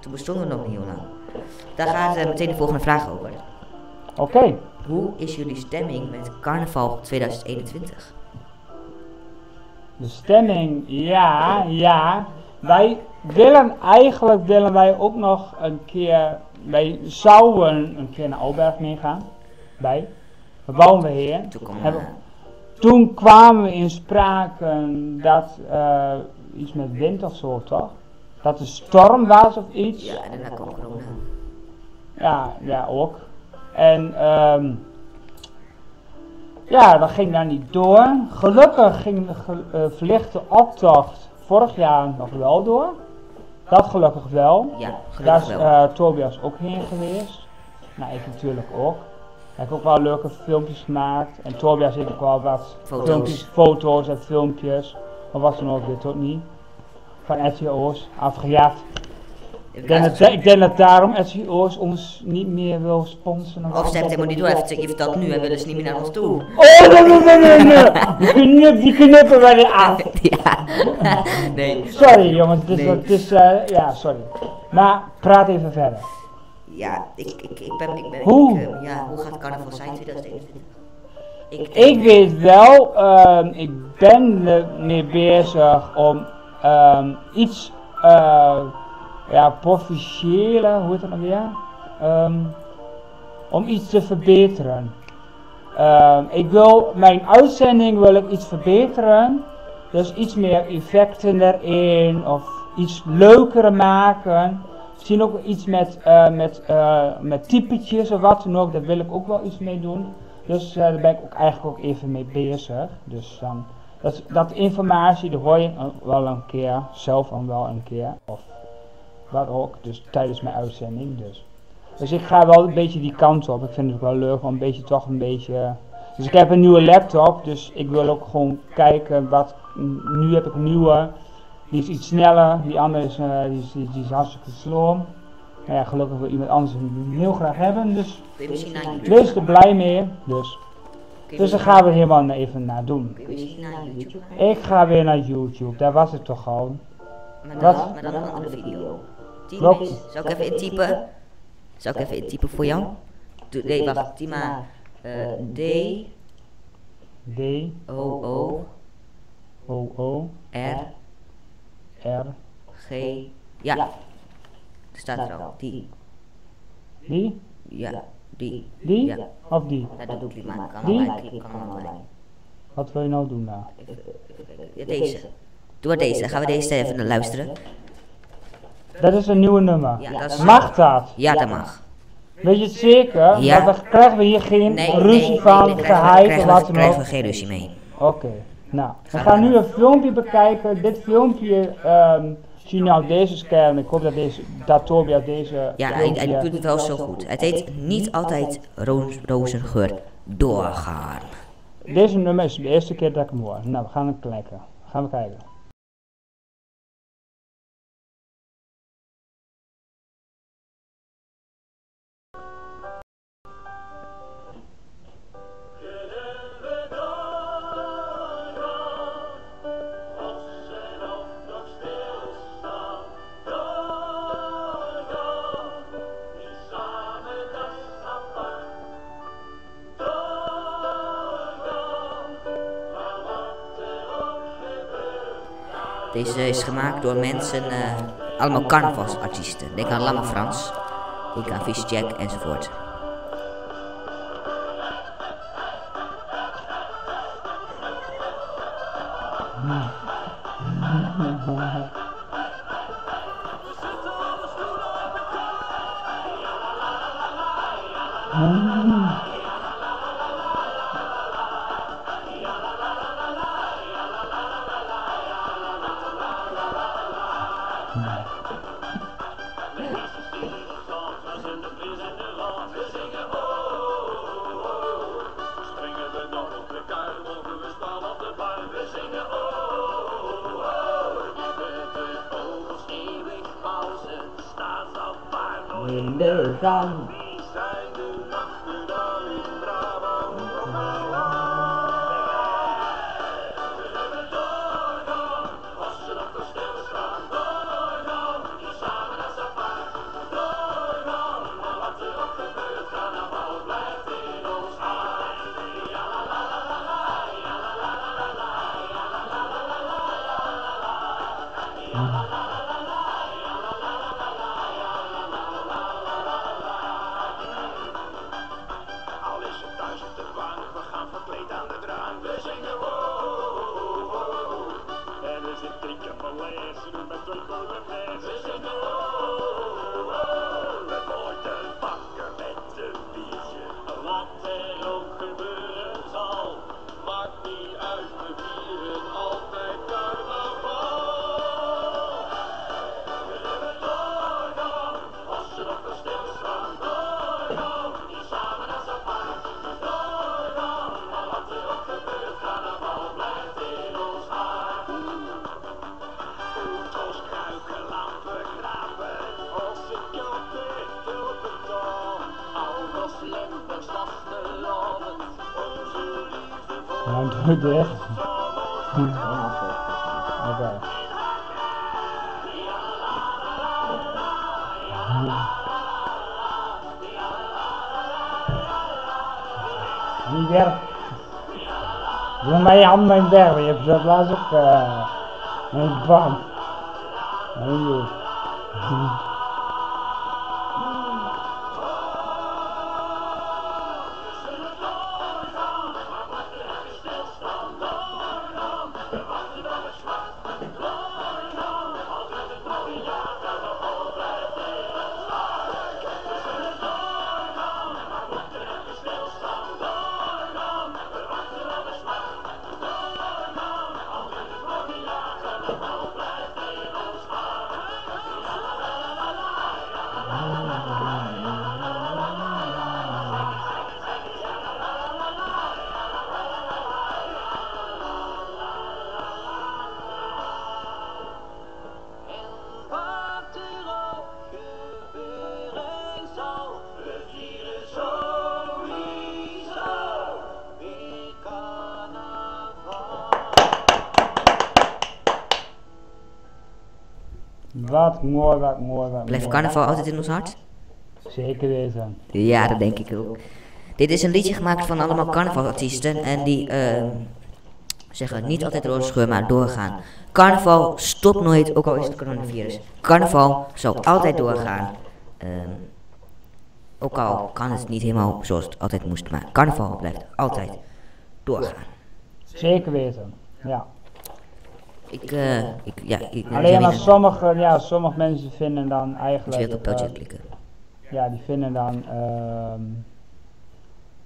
Toen bestonden we nog niet heel lang. Daar gaat eh, meteen de volgende vraag over. Oké. Hoe is jullie stemming met carnaval 2021? De stemming, ja, ja. Wij willen, eigenlijk willen wij ook nog een keer, wij zouden een keer naar Alberg meegaan. Daar wouden we heen. Toen kwam Hebben- Toen kwamen we in sprake dat eh, iets met wind of zo, toch? Dat er storm was of iets. ja, en daarna kwam corona. Ja, ja, ook. En ehm ja, dat ging daar niet door. Gelukkig ging de ge- eh, verlichte optocht vorig jaar nog wel door. Dat gelukkig wel. Ja, Daar gelukkig is wel. eh, Tobias ook heen geweest. Nou, ik natuurlijk ook. Hij heeft ook wel leuke filmpjes gemaakt. En Tobias heeft ook wel wat Foto's. filmpjes, foto's en filmpjes. Of wat dan ook, weet ook niet. Van SEO's, afgejat. Ik denk, dat, ik denk dat daarom SEO's ons niet meer wil sponsoren. Of ze hebben helemaal niet door, heeft- je vertelt nu en willen ze niet meer naar ons toe. Oh, nee, nee, nee, nee, nee. Die, knip, die knippen wij er af. ja. Nee. Sorry jongens, het is, Nee. het is eh, ja, sorry. Maar praat even verder. Ja, ik, ik, ik ben, ik ben, Hoe? ik, eh, ja, hoe gaat carnaval zijn 2021? Ik, Ik weet wel, ehm, ik ben ermee bezig om ehm, iets, eh ja, professionele, hoe heet dat nou weer? Ehm, om iets te verbeteren. Ehm, ik wil, mijn uitzending wil ik iets verbeteren. Dus iets meer effecten erin of iets leuker maken. Misschien ook iets met, eh, met, eh, met typetjes of wat dan ook, daar wil ik ook wel iets mee doen. Dus eh, daar ben ik ook eigenlijk ook even mee bezig. Dus dan, dat, dat informatie, dat hoor je wel een keer, zelf dan wel een keer. Of wat ook, dus tijdens mijn uitzending. Dus. dus ik ga wel een beetje die kant op. Ik vind het ook wel leuk om een beetje toch een beetje... Dus ik heb een nieuwe laptop, dus ik wil ook gewoon kijken wat... Nu heb ik een nieuwe, die is iets sneller, die andere is, eh, die is, die is hartstikke sloom. Nou ja, gelukkig wil iemand anders hem heel graag hebben, dus wees er blij mee. Dus, dus daar gaan we helemaal even naar doen. Kun je misschien naar YouTube gaan? Ik ga weer naar YouTube, daar was het toch al. Maar dan, maar dan een andere video. Is, zal ik even intypen? Zal ik even intypen voor jou? Doe, nee, wacht, Tima. eh D, D, O, O, O, O, R, R, G. Ja, er staat er al. Die. die, Ja, die. die Ja. of die? Nou, dat doe ik maar. Kan Die? kan allebei. Wat wil je nou doen daar? Even, even kijken. Ja, deze. Doe maar deze. Dan gaan we deze even naar luisteren. Dat is een nieuwe nummer. Ja, dat is... Mag dat? Ja, dat mag. Weet je het zeker? Ja. Want dan krijgen we hier geen Nee, ruzie nee, van, nee, geheid of wat dan krijgen we geen ruzie mee. Oké, nou. We gaan nu een filmpje bekijken. Dit filmpje, ehm zie je nou deze scherm. Ik hoop dat, deze, dat Tobias deze Ja, hij, filmpje... hij doet het wel zo goed. Het heet niet altijd roos, rozengeur doorgaan. Deze nummer is de eerste keer dat ik hem hoor. Nou, we gaan hem kijken. Gaan we kijken. Deze is gemaakt door mensen, eh, allemaal carnavalsartiesten. Denk aan Lange Frans, denk aan Fish Jack enzovoort. ям на дереві, вже влазив. Е, е, Бам. Wat mooi, wat mooi, wat Blijft carnaval altijd in ons hart? Zeker weten. Ja, dat denk ik ook. Dit is een liedje gemaakt van allemaal carnavalartiesten en die eh, zeggen niet altijd roze scheur, maar doorgaan. Carnaval stopt nooit, ook al is het coronavirus. Carnaval zal altijd doorgaan. Ehm, ook al kan het niet helemaal zoals het altijd moest, maar carnaval blijft altijd doorgaan. Zeker weten. Ja. Ik, eh, ik, ja, ik, Alleen maar sommige, ja, sommige mensen vinden dan eigenlijk. op eh, klikken. ja, die vinden dan. ehm,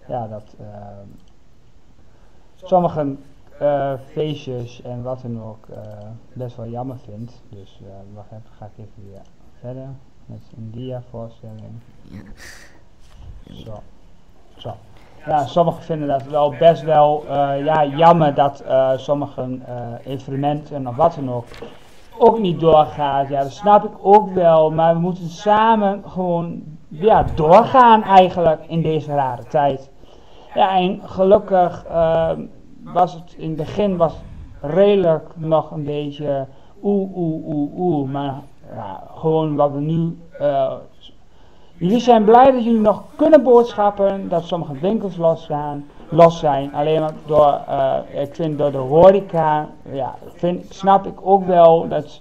ja, dat. ehm, sommige eh, feestjes en wat dan ook eh, best wel jammer vindt. Dus eh, wacht even, ga ik even weer verder met een dia-voorstelling. Ja. Zo. Zo. Ja, sommigen vinden dat wel best wel eh, ja, jammer dat eh, sommige eh, evenementen of wat dan ook ook niet doorgaat. Ja, dat snap ik ook wel, maar we moeten samen gewoon ja, doorgaan eigenlijk in deze rare tijd. Ja, en gelukkig eh, was het in het begin was redelijk nog een beetje oeh, oeh, oeh, oeh, maar gewoon wat we nu Jullie zijn blij dat jullie nog kunnen boodschappen, dat sommige winkels losstaan. los zijn. Alleen maar door, eh, ik vind door de horeca, ja, snap ik ook wel dat.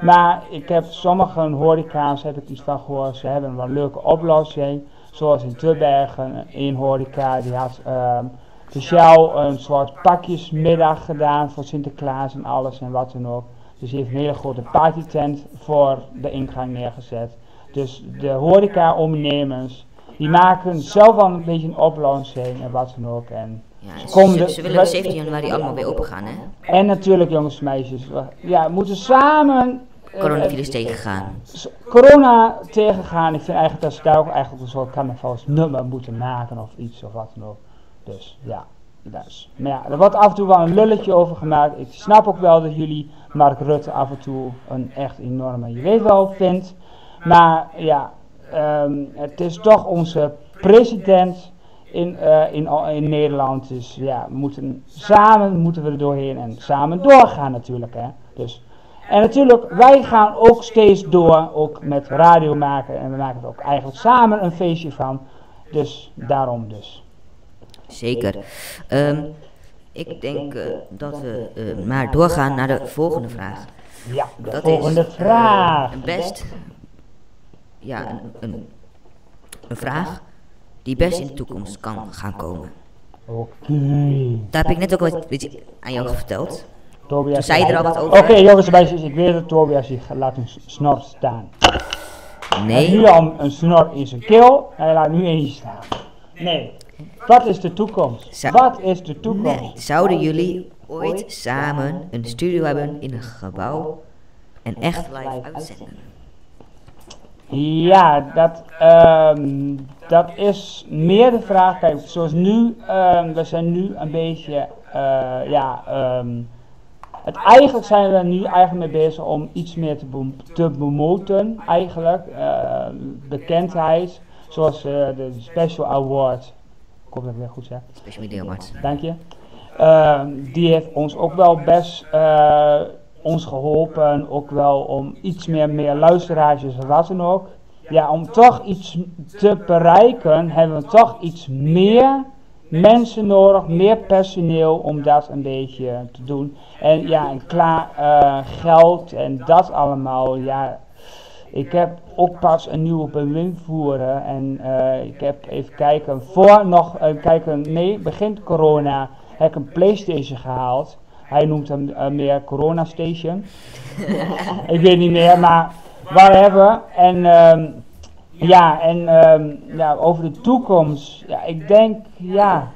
Maar ik heb sommige horeca's, heb ik iets van gehoord, ze hebben wel een leuke oplossing. Zoals in Tubbergen, één horeca, die had ehm, speciaal een soort pakjesmiddag gedaan voor Sinterklaas en alles en wat dan ook. Dus die heeft een hele grote partytent voor de ingang neergezet. Dus de horeca-ondernemers, die maken zelf wel een beetje een oplossing en wat dan ook. En, Ja, Ze komen ze, willen op 17 januari allemaal weer open gaan, hè? en natuurlijk jongens en meisjes, we ja, we moeten samen eh, Coronavirus tegengaan. s- corona tegengaan. Ik vind eigenlijk dat ze daar ook eigenlijk een soort carnavalsnummer moeten maken of iets of wat dan ook. Dus ja, dus. Maar ja, er wordt af en toe wel een lulletje over gemaakt. Ik snap ook wel dat jullie Mark Rutte af en toe een echt enorme, je weet wel, vindt. Maar ja, ehm, het is toch onze president in, eh, in, in Nederland. Dus ja, we moeten, samen moeten we er doorheen en samen doorgaan natuurlijk. Hè. Dus, en natuurlijk, wij gaan ook steeds door, ook met radio maken. En we maken er ook eigenlijk samen een feestje van. Dus daarom dus. Zeker. Ehm, ik denk eh, dat we eh, maar doorgaan naar de volgende vraag. Ja, de Dat volgende is vraag. best. Ja, een, een, een vraag die best in de toekomst kan gaan komen. Oké. Daar heb ik net ook wat aan jou verteld. Tobias. Toen zei je er al wat Oké over. jongens en meisjes, ik weet dat Tobias zich laat een snor staan. Hij heeft nu Nee, al een snor in zijn keel en hij laat nu eentje staan. Nee. Wat is de toekomst? Zou- Wat is de toekomst? nee. Zouden jullie ooit samen een studio hebben in een gebouw en echt live uitzenden? Ja, dat, ehm, dat is meer de vraag. Kijk, zoals nu, ehm, we zijn nu een beetje, eh, ja, ehm, het, eigenlijk zijn we nu eigenlijk mee bezig om iets meer te, te bemoten, eigenlijk. bekendheid, zoals eh, de Special Award. Ik hoop dat ik dat goed zeg. Special Media Award. Dank je. Die heeft ons ook wel best eh, ons geholpen, ook wel om iets meer, meer luisteraars en wat dan ook. Ja, om toch iets te bereiken, hebben we toch iets meer mensen nodig, meer personeel om dat een beetje te doen. En ja, en klaar eh, geld en dat allemaal, ja. Ik heb ook pas een nieuwe bewindvoerder en eh, ik heb even kijken, voor nog, eh, kijken, nee, begint corona, heb ik een Playstation gehaald. Hij noemt hem eh, meer Corona Station. ik weet niet meer, maar whatever. En ehm, ja, en ehm, ja, over de toekomst, ja, ik denk, ja,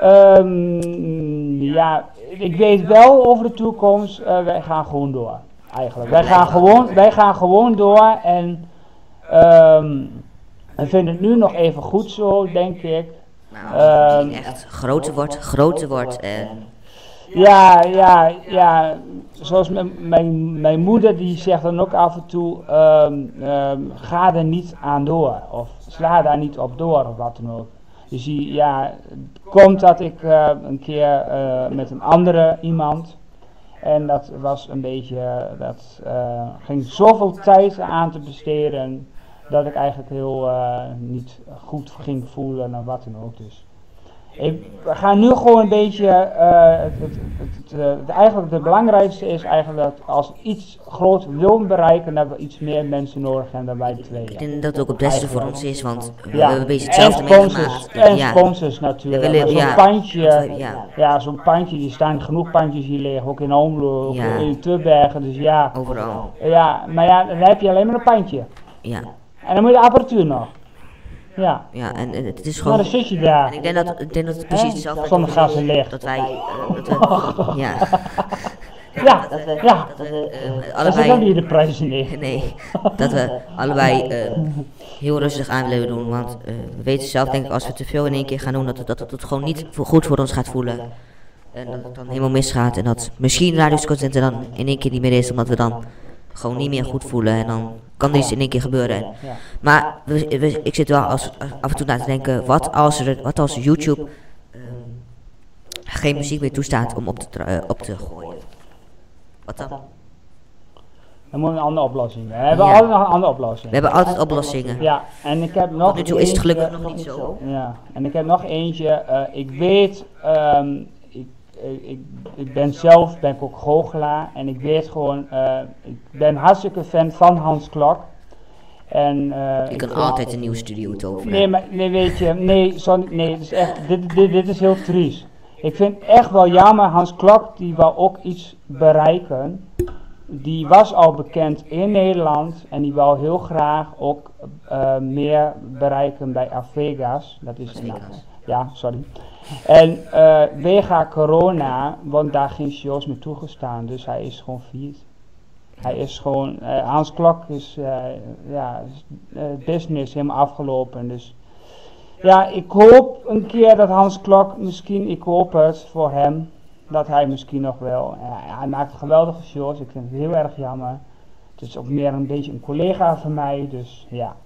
Ehm, ja, ik weet wel over de toekomst. eh, wij gaan gewoon door. Eigenlijk. Wij gaan gewoon, wij gaan gewoon door. En ehm we vinden het nu nog even goed zo, denk ik. Nou, als het Ehm, echt groter wordt, groter wordt en Ja, ja, ja. Zoals mijn, mijn, moeder die zegt dan ook af en toe, ehm, ehm, ga er niet aan door. Of sla daar niet op door of wat dan ook. Dus die, ja, komt dat ik eh, een keer eh, met een andere iemand. En dat was een beetje, dat eh, ging zoveel tijd aan te besteden. Dat ik eigenlijk heel niet goed ging voelen of wat dan ook. Dus. Ik, we gaan nu gewoon een beetje. eh, het, het, het, het, eh, eigenlijk het belangrijkste is eigenlijk dat als iets groot willen bereiken, dat we iets meer mensen nodig hebben dan wij ik tweeën. denk dat het ook het beste voor ons is, want we Ja, hebben een beetje en hetzelfde sponsors, en Ja, sponsors natuurlijk. We willen- zo'n ja, pandje, ja. ja, zo'n pandje, die staan genoeg pandjes hier liggen, ook in Omlo, ook Ja. in Tubbergen, dus ja. overal. Ja, maar ja, dan heb je alleen maar een pandje. Ja, En dan moet je de apparatuur nog. Ja, ja en, en het is maar gewoon... dan zit je daar. En ik denk dat, ik denk dat het precies hetzelfde is. Dat wij, eh, dat we, ja, Ja, ja. dat we eh, Dat is ook allebei, niet de neer. nee, dat we allebei eh, heel rustig aan willen doen. Want eh, we weten zelf, denk ik, als we te veel in één keer gaan doen, dat, het- dat het gewoon niet goed voor ons gaat voelen. En dat het dan helemaal misgaat. En dat misschien radiosconcenten dan in één keer niet meer is, omdat we dan gewoon niet meer goed voelen. En dan kan er iets in één keer gebeuren. En, maar we, we- ik zit wel als, af en toe na te denken, wat als, er, wat als YouTube ehm, geen muziek meer toestaat om op te, eh, op te gooien? Wat dan? Dan moet een andere oplossing. We hebben Ja. altijd nog een andere oplossing. We hebben altijd oplossingen. Ja, en ik heb nog Tot nu toe is het gelukkig nog niet zo. Ja, en ik heb nog eentje. eh, ik weet, ehm, ik, ben zelf ben ik ook goochelaar en ik weet gewoon, eh, ik ben hartstikke fan van Hans Klok. En, eh, Je ik kan altijd een nieuwe studio toveren. Nee, maar nee, weet je, nee, sorry, nee, het is echt, dit, dit, dit is heel triest. Ik vind echt wel jammer, Hans Klok, die wou ook iets bereiken. Die was al bekend in Nederland en die wou heel graag ook eh, meer bereiken bij Avegas. Dat is Las nou, Vegas. ja, sorry. En eh wega corona, want daar geen shows meer toegestaan, dus hij is gewoon failliet. Hij is gewoon, eh, Hans Klok is, eh, ja, business helemaal afgelopen. Dus ja, ik hoop een keer dat Hans Klok misschien, ik hoop het voor hem, dat hij misschien nog wel, hij maakt geweldige shows, ik vind het heel erg jammer. Het is ook meer een beetje een collega van mij, dus ja,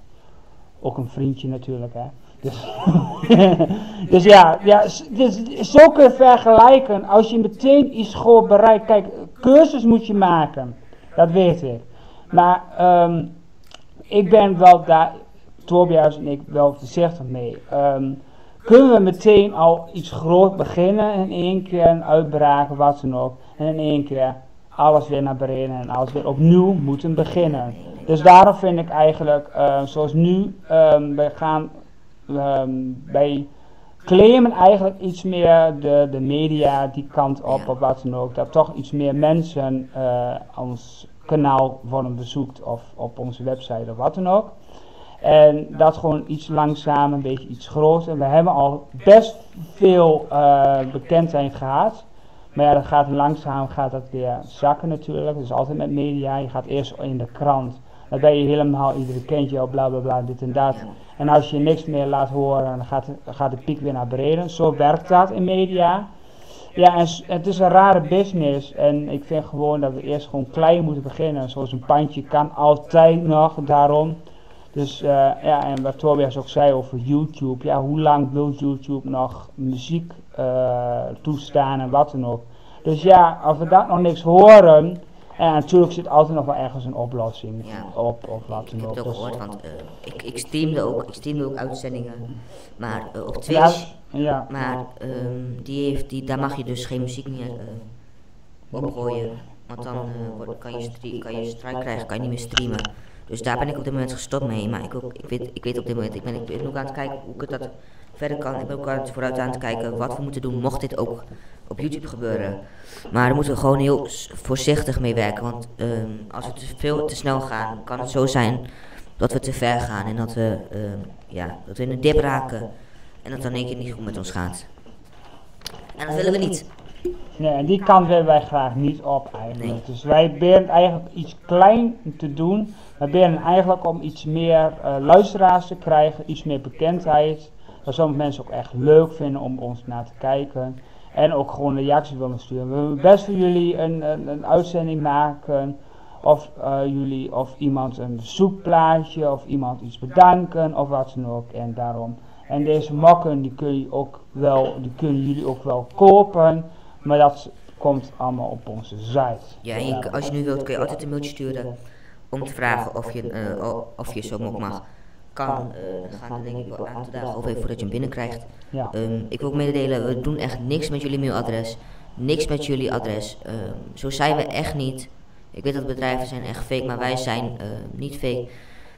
ook een vriendje natuurlijk hè. Dus, ja, ja dus, zo kun je vergelijken. Als je meteen iets gewoon bereikt. Kijk, cursus moet je maken. Dat weet ik. Maar ehm, ik ben wel daar, Tobias en ik, wel voorzichtig mee. Ehm, kunnen we meteen al iets groot beginnen in één keer een uitbraken, wat dan ook. En in één keer alles weer naar beneden en alles weer opnieuw moeten beginnen. Dus daarom vind ik eigenlijk, eh, zoals nu, ehm, we gaan ehm, wij claimen eigenlijk iets meer de, de media die kant op of wat dan ook. Dat toch iets meer mensen eh, ons kanaal worden bezoekt of op onze website of wat dan ook. En dat gewoon iets langzamer, een beetje iets groter. We hebben al best veel eh, bekendheid gehad. Maar ja, dat gaat langzaam gaat dat weer zakken natuurlijk. Dat is altijd met media. Je gaat eerst in de krant. Dan ben je helemaal, iedereen kent je al, bla bla bla, dit en dat. En als je niks meer laat horen, dan gaat, gaat de piek weer naar beneden. Zo werkt dat in media. Ja, en het is een rare business. En ik vind gewoon dat we eerst gewoon klein moeten beginnen. Zoals een pandje kan altijd nog, daarom. Dus eh, ja, en wat Tobias ook zei over YouTube. Ja, hoe lang wil YouTube nog muziek eh, toestaan en wat dan ook. Dus ja, als we dat nog niks horen. En natuurlijk zit altijd nog wel ergens een oplossing Ja. op of wat Ik heb het ook Dus- gehoord, want eh, ik, ik streamde ook, ik streamde ook uitzendingen, maar eh, op Twitch, ja, maar ehm, die heeft, die, daar mag je dus geen muziek meer eh opgooien, want dan kan, je kan je strijk krijgen, kan je niet meer streamen. Dus daar ben ik op dit moment gestopt mee, maar ik, ook, ik, weet, ik weet op dit moment, ik ben, ik ben ook aan het kijken hoe ik dat verder kan. Ik ben ook aan het vooruit aan het kijken wat we moeten doen, mocht dit ook op YouTube gebeuren. Maar daar moeten we gewoon heel voorzichtig mee werken, want ehm, als we te veel te snel gaan, kan het zo zijn dat we te ver gaan en dat we, ehm, ja, dat we in een dip raken en dat dan in één keer niet goed met ons gaat. En dat willen we niet. Nee, en die kant willen wij graag niet op eigenlijk. Nee. Dus wij proberen eigenlijk iets klein te doen. We proberen eigenlijk om iets meer eh, luisteraars te krijgen, iets meer bekendheid. Dat sommige mensen ook echt leuk vinden om ons naar te kijken. En ook gewoon reacties willen sturen. We willen best voor jullie een, een, uitzending maken. Of eh, jullie of iemand een zoekplaatje of iemand iets bedanken of wat dan ook. En daarom. En deze mokken die kun je ook wel, die kunnen jullie ook wel kopen. Maar dat komt allemaal op onze site. Ja, en als je nu wilt kun je altijd een mailtje sturen om te vragen of je, eh, of je zo ook mag. Kan, eh, dan gaan denk ik wel een aantal dagen even voordat je hem binnenkrijgt. Ehm, ik wil ook mededelen, we doen echt niks met jullie mailadres. Niks met jullie adres. Ehm, zo zijn we echt niet. Ik weet dat bedrijven zijn echt fake, maar wij zijn eh, niet fake.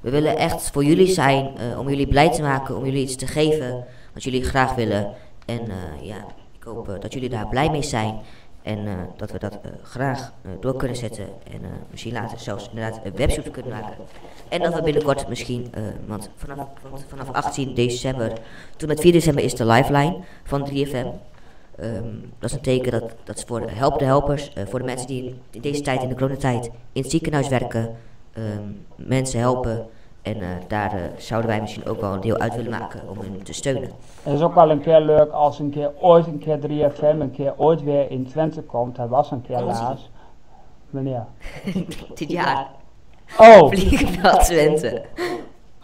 We willen echt voor jullie zijn, eh, om jullie blij te maken, om jullie iets te geven wat jullie graag willen. En eh, ja, ik hoop eh, dat jullie daar blij mee zijn. En eh, dat we dat eh, graag eh, door kunnen zetten. En misschien later zelfs inderdaad een webshop kunnen maken. En dat we binnenkort misschien, want vanaf, vanaf 18 december, tot met 4 december is de lifeline van 3FM. Ehm, dat is een teken dat, dat voor help de helpers, voor de mensen die in deze tijd, in de coronatijd, in het ziekenhuis werken, ehm, mensen helpen. En eh, daar eh, zouden wij misschien ook wel een deel uit willen maken om hen te steunen. Het is ook wel een keer leuk als een keer ooit een keer 3FM een keer ooit weer in Twente komt. Hij was een keer laatst. Wanneer? Dit jaar Oh, vliegen we naar Twente.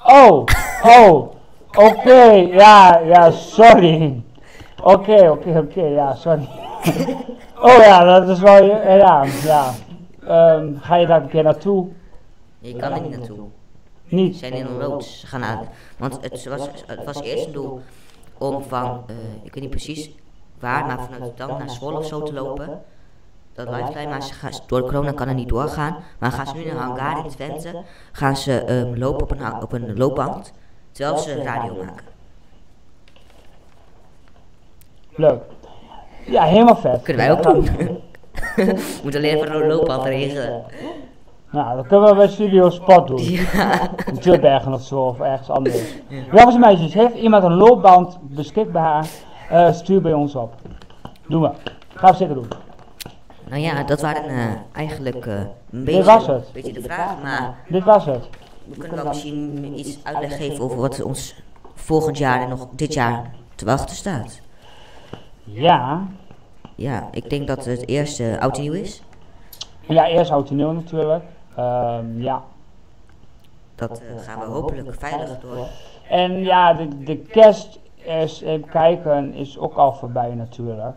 oh, oh. Oké, ja, ja, sorry. Oké, oké, oké, ja, sorry. oh ja, dat is wel, ja, ja. ehm, ga je daar een keer naartoe? Je kan er niet naartoe. Ze Niet? zijn in een rood. Gaan aan. Want het was, het was eerst een doel om van, eh, ik weet niet precies waar, maar vanuit Dam naar Zwolle of zo te lopen. Dat lifestyle, maar ze gaan, door corona kan er niet doorgaan. Maar gaan ze nu naar een hangar in Twente, gaan ze ehm, lopen op een, op een loopband, terwijl ze radio maken. Leuk. Ja, helemaal vet. Kunnen wij ook doen. Moet alleen even een loopband regelen. Nou, dat kunnen we bij Studio Spot doen. Ja. In Tilbergen of zo, of ergens anders. Jongens en meisjes, heeft iemand een loopband beschikbaar? Eh, stuur bij ons op. Doen we. Gaan we zeker doen. Nou ja, dat waren eh, eigenlijk eh, een Dit beetje, was het. beetje de vraag. Maar Dit was het. we kunnen wel misschien iets uitleg geven over wat ons volgend jaar en nog dit jaar te wachten staat. Ja. Ja, ik denk dat het eerste oud en nieuw is. Ja, eerst oud en nieuw natuurlijk. Ehm, ja. Dat eh, gaan we hopelijk veilig door. En ja, de, de kerst is, even kijken, is ook al voorbij natuurlijk.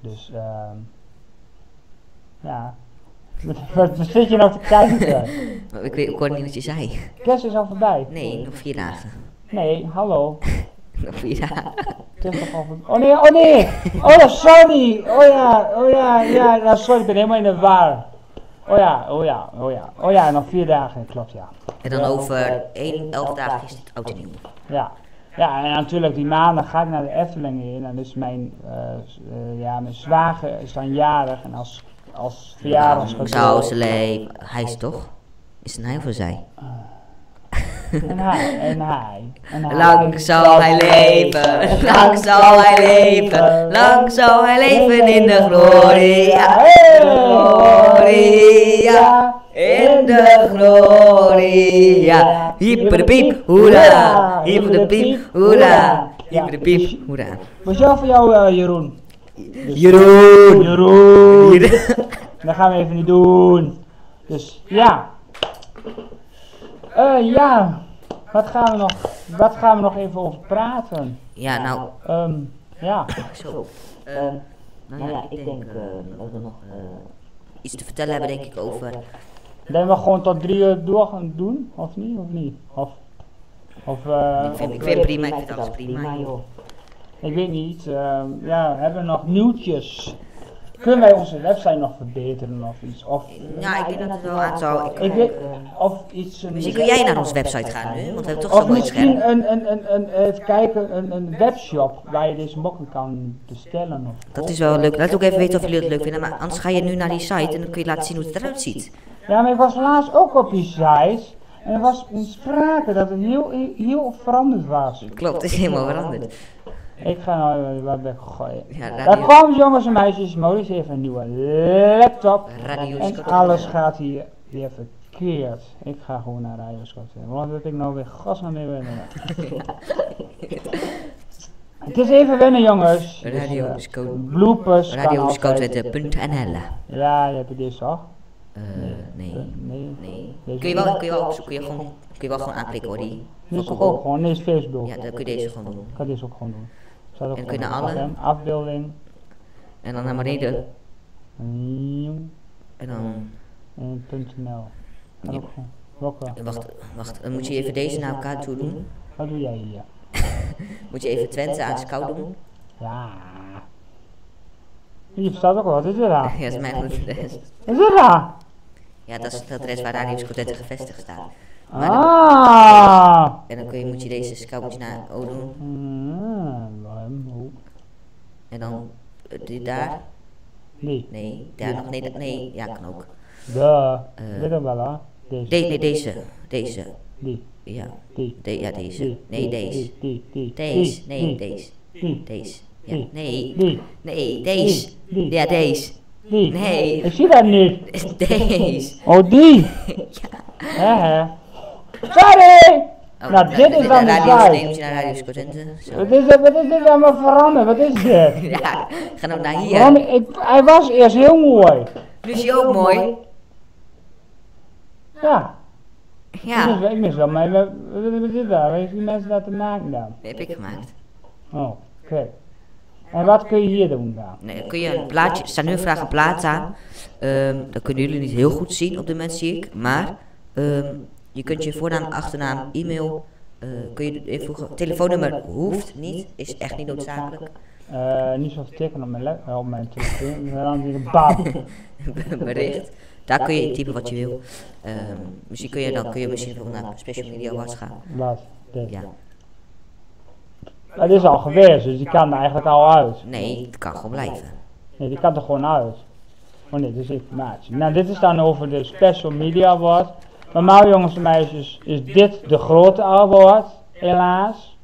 Dus, ehm ja. Wat, wat zit je nou te kijken? Ik, weet, ik hoorde niet wat je zei. Kerst is al voorbij. Nee, nog vier dagen. Nee, hallo. Nog vier dagen. Oh nee, oh nee! Oh sorry! Oh ja, oh ja, ja, ja, sorry, ik ben helemaal in de war. Oh ja, oh ja, oh ja. Oh ja, nog vier dagen, klopt ja. En dan over één, elf dagen is het oud en nieuw. Ja. Ja, en natuurlijk die maandag ga ik naar de Efteling in. En dus mijn, eh, ja, mijn zwager is dan jarig. En als, als verjaardagscadeau... Zou ze le- Hij is toch? Is het een hij of een zij? En hij, en hij. Lang zal hij leven, lang zal hij leven, lang zal hij leven in de gloria, in de gloria, in de gloria. Hyper de piep, hoera, hyper de piep, hoera, hyper de piep, hoera. Speciaal voor jou, eh, Jeroen. Jeroen! Jeroen! Dat gaan we even niet doen. Dus ja. Eh ja. Wat gaan we nog, wat gaan we nog even over praten? Ja, nou, Ehm, ja. zo. Ehm, nou ja, ik denk eh, dat we nog eh, iets te vertellen hebben, denk ik, over Dat we gewoon tot drie uur door gaan doen, of niet? Of niet? Of, of, eh, Ik vind, ik vind prima, ik vind alles prima, joh. ik weet niet. ehm, ja, hebben we nog nieuwtjes? Kunnen wij onze website nog verbeteren of iets? Of, Ja, ik denk dat het wel aan zou. Ik, ik weet, of iets. misschien kun jij naar onze website gaan nu, want we hebben toch Of zo'n mooi misschien scherm. een, een, een, een, even kijken, een, een webshop waar je deze mokken kan bestellen. Of, Dat is wel leuk. Laat ook even weten of jullie het leuk vinden, maar anders ga je nu naar die site en dan kun je laten zien hoe het eruit ziet. Ja, maar ik was laatst ook op die site en er was een sprake dat het heel, heel veranderd was. Klopt, het is helemaal veranderd. Ik ga nou even wat weggooien. Ja, Daar kwam jongens en meisjes, Maurice heeft een nieuwe laptop en alles gaat hier weer verkeerd. Ik ga gewoon naar Radio Scott. Want dat ik nou weer gas naar mee wennen. Het is even wennen jongens. Dus, Radio eh, bloopers. Ja, je hebt deze toch? Eh, nee. Nee. Nee. Deze Kun je wel, kun je wel opzoeken, kun je gewoon, kun je wel gewoon aanklikken hoor, die Dit is ook gewoon, nee, is Facebook. Ja, dan kun je deze gewoon doen. Ik ga deze ook gewoon doen. En kun je gewoon naar alle? Afbeelding. En dan naar beneden. Nieuw. En dan, En .nl. Ja. wacht, wacht, dan moet je even deze naar elkaar toe doen. Wat doe jij hier? Moet je even Twente aan scout doen. Ja. Hier staat ook. Wat is dit daar? Ja, dat is mijn goed adres. Is dit daar? Ja, dat is het adres waar Radio Scotette gevestigd staat. Maar dan- Ah. En dan kun je, moet je deze scout naar O doen. En dan eh, die daar. Nee. Nee, daar nog. Nee, nee, ja, kan ook. De. Eh. Dit wel, hè? Deze. De, nee, deze. Deze. Die. Ja. Die. Ja, deze. Nee, deze. Deze. Nee, deze. Deze. Ja, nee. Nee, deze. Ja, deze. Nee. Ik zie dat niet. Deze. Oh, die. Hè. Sorry! Oh, Nou, dit is dan de radio, je naar. Wat is, dit- wat is dit allemaal veranderd? Wat is dit? Ja, ga nou naar hier. ik, hij was eerst heel mooi. Nu is je ook mooi. Ja. Ja, ik mis wel, maar wat, wat, wat is dit daar? Waar heeft die mensen dat te maken dan? heb ik gemaakt. Oh, oké. En wat kun je hier doen dan? Nee, kun je een plaatje, er staat nu een plaat aan. Ehm, dat kunnen jullie niet heel goed zien op de moment zie ik. Maar ehm, je kunt je voornaam, achternaam, e-mail, eh, kun je invoegen. Telefoonnummer hoeft niet, is echt niet noodzakelijk. Eh, niet zo tikken op mijn, eh, op mijn telefoon. Dan denk ik, bam. bericht. Daar kun je intypen wat je wil. Ehm, misschien kun je dan kun je misschien naar Special Media Awards gaan. Wat? Ja. Het is al geweest, dus die kan er eigenlijk al uit. Nee, het kan gewoon blijven. Nee, die kan er gewoon uit. Oh nee, dit is informatie. Nou, dit is dan over de Special Media Award. Normaal jongens en meisjes is dit de grote award, helaas.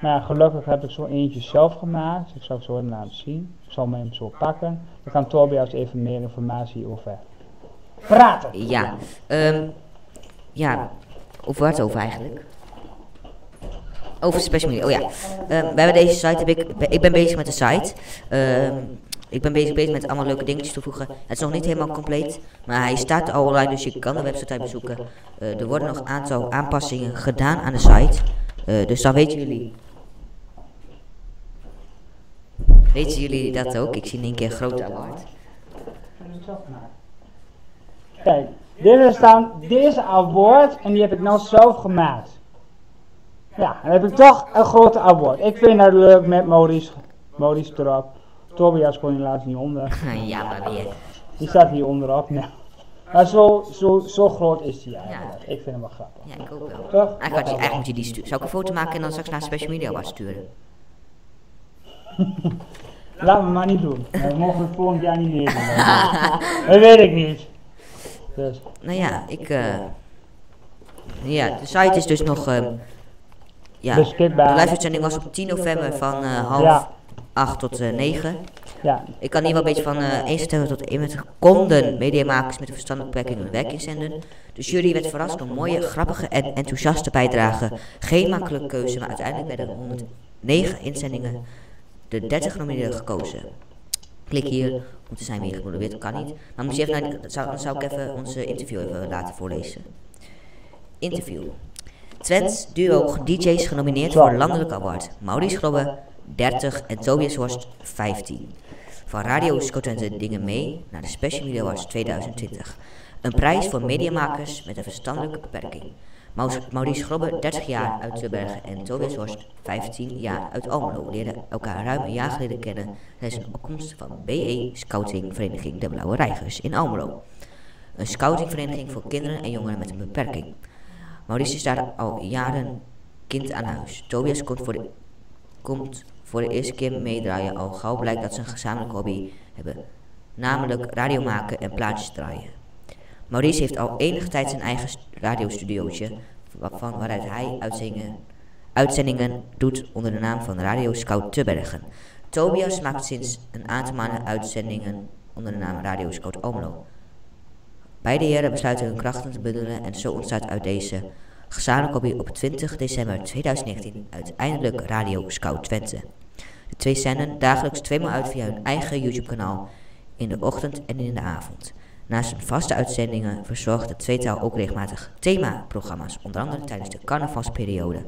Maar ja, gelukkig heb ik zo eentje zelf gemaakt. Ik zal het zo even laten zien. Ik zal hem zo pakken. Dan kan Tobias even meer informatie over praten. Ja, ehm, ja, over waar het over eigenlijk? Over special media, oh ja. Ehm, we hebben deze site, heb ik, ik ben bezig met de site. Ehm, ik ben bezig, bezig met allemaal leuke dingetjes toevoegen. Het is nog niet helemaal compleet, maar hij staat al online, dus je kan de website bezoeken. Eh, er worden nog een aantal aanpassingen gedaan aan de site. Eh, dus dan weten jullie. Weten jullie dat ook? Ik zie in één keer een grote award. Kijk, dit is dan deze award en die heb ik nou zelf gemaakt. Ja, dan heb ik toch een grote award. Ik vind dat leuk met Maurice, Maurice erop. Tobias kon helaas niet onder. ja, maar weer. Die staat hier onderop. Nou. Maar zo, zo, zo groot is die eigenlijk. Ik vind hem wel grappig. Ja, ik ook wel. Toch? Eigenlijk, had je, eigenlijk moet je die sturen. Zou ik een foto maken en dan straks naar Special Media Awards sturen? Laten we maar niet doen. We mogen het volgend jaar niet meer doen. Dat weet ik niet. Dus, Nou ja, ik. eh ja, de site is dus nog. ehm, ja, de live-uitzending was op 10 november van eh, half Ja. 8 tot eh 9. ja, Ik kan hier wel een beetje van eh 1 september tot 21 konden mediamakers met een verstandelijke beperking hun werk inzenden. De jury werd verrast door mooie, grappige en enthousiaste bijdragen. Geen makkelijke keuze, maar uiteindelijk werden er 109 inzendingen de 30 genomineerden gekozen. Klik hier om te zijn wie geprobeerd kan niet. Maar moet je even naar, zou, dan zou ik even onze interview even laten voorlezen. Interview. Twents duo DJ's genomineerd voor landelijk award. Maurice Grobbe 30 en Tobias Horst 15. Van Radio Scotland Dingen mee naar de Special Media Awards 2020. Een prijs voor mediamakers met een verstandelijke beperking. Maurice Grobbe, 30 jaar uit Tilburg en Tobias Horst, 15 jaar uit Almelo, leerden elkaar ruim een jaar geleden kennen tijdens een opkomst van BE Scouting Vereniging De Blauwe Reigers in Almelo. Een scoutingvereniging voor kinderen en jongeren met een beperking. Maurice is daar al jaren kind aan huis. Tobias komt voor de, komt voor de eerste keer meedraaien al gauw blijkt dat ze een gezamenlijke hobby hebben. Namelijk radio maken en plaatjes draaien. Maurice heeft al enige tijd zijn eigen st- radiostudiootje, waarvan waaruit hij uitzendingen, doet onder de naam van Radio Scout te Bergen. Tobias maakt sinds een aantal maanden uitzendingen onder de naam Radio Scout Almelo. Beide heren besluiten hun krachten te bundelen en zo ontstaat uit deze gezamenlijke hobby op 20 december 2019 uiteindelijk Radio Scout Twente. De twee zenden dagelijks tweemaal uit via hun eigen YouTube kanaal in de ochtend en in de avond. Naast hun vaste uitzendingen verzorgt het tweetal ook regelmatig themaprogramma's, onder andere tijdens de carnavalsperiode,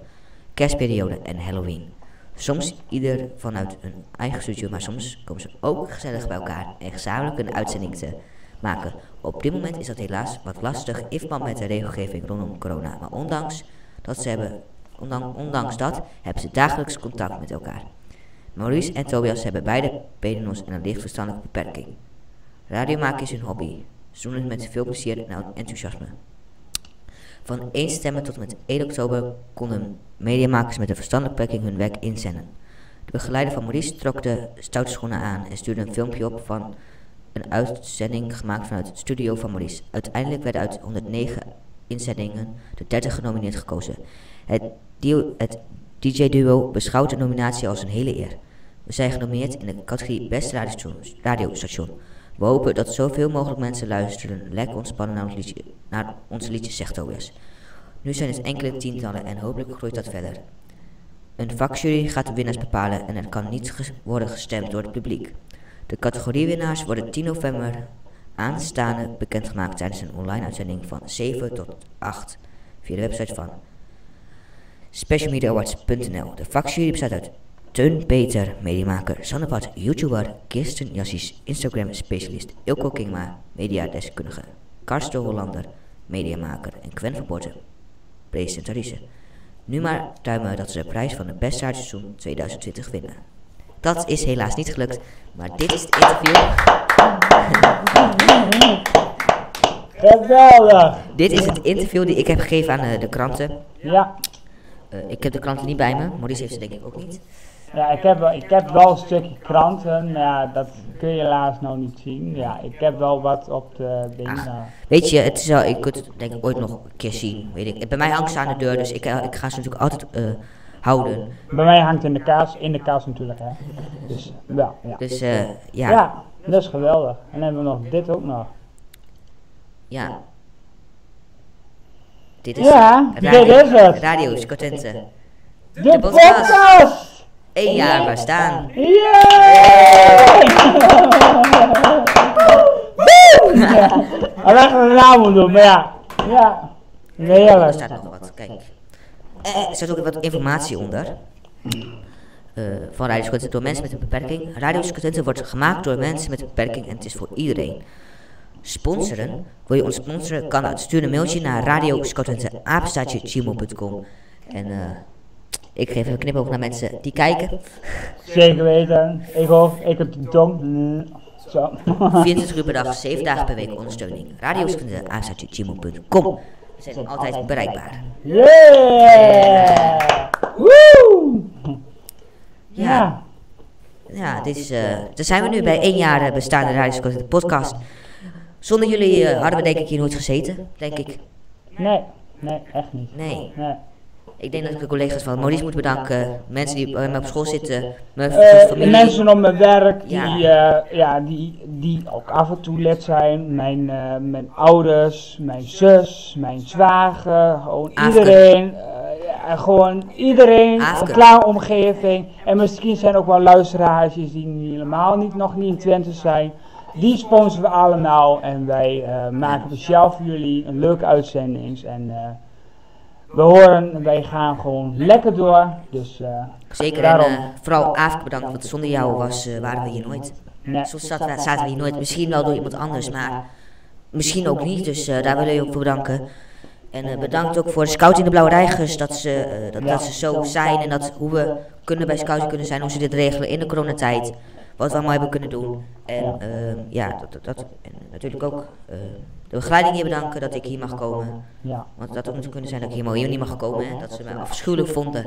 kerstperiode en Halloween. Soms ieder vanuit hun eigen studio, maar soms komen ze ook gezellig bij elkaar en gezamenlijk een uitzending te maken. Op dit moment is dat helaas wat lastig in verband met de regelgeving rondom corona, maar ondanks dat ze hebben, ondanks dat hebben ze dagelijks contact met elkaar. Maurice en Tobias hebben beide pedenos en een licht verstandelijke beperking. Radio maken is hun hobby. Ze doen het met veel plezier en enthousiasme. Van 1 september tot en met 1 oktober konden mediamakers met een verstandelijke beperking hun werk inzenden. De begeleider van Maurice trok de stoute schoenen aan en stuurde een filmpje op van een uitzending gemaakt vanuit het studio van Maurice. Uiteindelijk werden uit 109 inzendingen de 30 genomineerd gekozen. Het, duo- het DJ-duo beschouwt de nominatie als een hele eer. We zijn genomineerd in de categorie Beste radiostation. We hopen dat zoveel mogelijk mensen luisteren, lekker ontspannen naar ons liedje, naar onze liedjes, zegt Tobias. Nu zijn het enkele tientallen en hopelijk groeit dat verder. Een vakjury gaat de winnaars bepalen en er kan niet worden gestemd door het publiek. De categoriewinnaars worden 10 november aanstaande bekendgemaakt tijdens een online uitzending van 7 tot 8 via de website van specialmediaawards.nl. De vakjury bestaat uit Teun Peter, mediamaker, Sanne Pat, YouTuber, Kirsten Jassies, Instagram specialist, Ilko Kingma, mediadeskundige, Karsten Hollander, mediamaker en Gwen van Borten, presentatrice. Nu maar tuimen dat ze de prijs van het beste radioseizoen 2020 winnen. Dat is helaas niet gelukt, maar dit is het interview. Geweldig! Dit is het interview die ik heb gegeven aan eh, de kranten. Ja, Eh, ik heb de kranten niet bij me, Maurice heeft ze denk ik ook niet. ja ik, heb, wel- ik heb wel een stukje kranten, maar ja, dat kun je helaas nou niet zien. Ja, ik heb wel wat op de dingen. Ach. Weet je, het is wel, ik kunt het denk ik ooit nog een keer zien, weet ik. Bij mij hangt ze aan de deur, dus ik, eh, ik ga ze natuurlijk altijd eh, houden. Bij mij hangt in de kaas, in de kaas natuurlijk hè. Dus wel, ja. Dus ja, Ja, dat is geweldig. En dan hebben we nog dit ook nog. ja. Dit is Ja, radio, dit is het. Radio Scotente. De podcast. podcast! Eén jaar bestaan. Ja, Alleen een naam doen, maar ja. Ja, Er heerlijk. staat nog wat, kijk. Eh, er staat ook wat informatie onder. Eh, van Radio Scotente door mensen met een beperking. Radio Scotente wordt gemaakt door mensen met een beperking en het is voor iedereen. Sponsoren? Wil je ons sponsoren? Kan het. Stuur een mailtje naar radioscotente@gmail.com. En eh, ik geef een knipoog naar mensen die kijken. Zeker weten. Ik hoop, ik heb de tong. Mm, Zo. 24 uur per dag, 7 dagen per week ondersteuning. Radioscotente@gmail.com. We zijn altijd bereikbaar. Yeah! Woe! Ja. Ja. Ja, dit is, eh daar zijn we nu bij één jaar eh, bestaande Radio podcast. Zonder jullie eh, hadden we denk ik hier nooit gezeten, denk ik. Nee, nee, echt niet. Nee. Nee. Ik denk dat ik de collega's van Maurice moet bedanken. Mensen die bij mij op school zitten. Mijn Eh, familie. mensen op mijn werk die, Ja. eh, ja, die, die ook af en toe lid zijn. Mijn, eh, mijn ouders, mijn zus, mijn zwager, gewoon iedereen. eh, ja, gewoon iedereen, Afke. een klaar omgeving. En misschien zijn ook wel luisteraars die helemaal niet, nog niet in Twente zijn. Die sponsoren we allemaal en wij eh, maken speciaal voor jullie een leuke uitzending. En eh, we horen, wij gaan gewoon lekker door. Dus eh, Zeker en vooral Aafke bedankt, want zonder jou was, eh, waren we hier nooit. nee. Zo zaten we, zaten we hier nooit. Misschien wel door iemand anders, maar misschien ook niet. Dus daar wil ik je ook voor bedanken. En bedankt ook voor de Scouting de Blauwe Reigers, dat ze, dat, dat ze zo zijn en dat hoe we kunnen bij Scouting kunnen zijn, hoe ze dit regelen in de coronatijd. Wat we allemaal hebben kunnen doen. En ehm, ja, dat, dat, dat. En natuurlijk ook eh, de begeleiding hier bedanken dat ik hier mag komen. Want dat had moeten kunnen zijn dat ik hier, hier niet mag komen. Hè? Dat ze mij afschuwelijk vonden.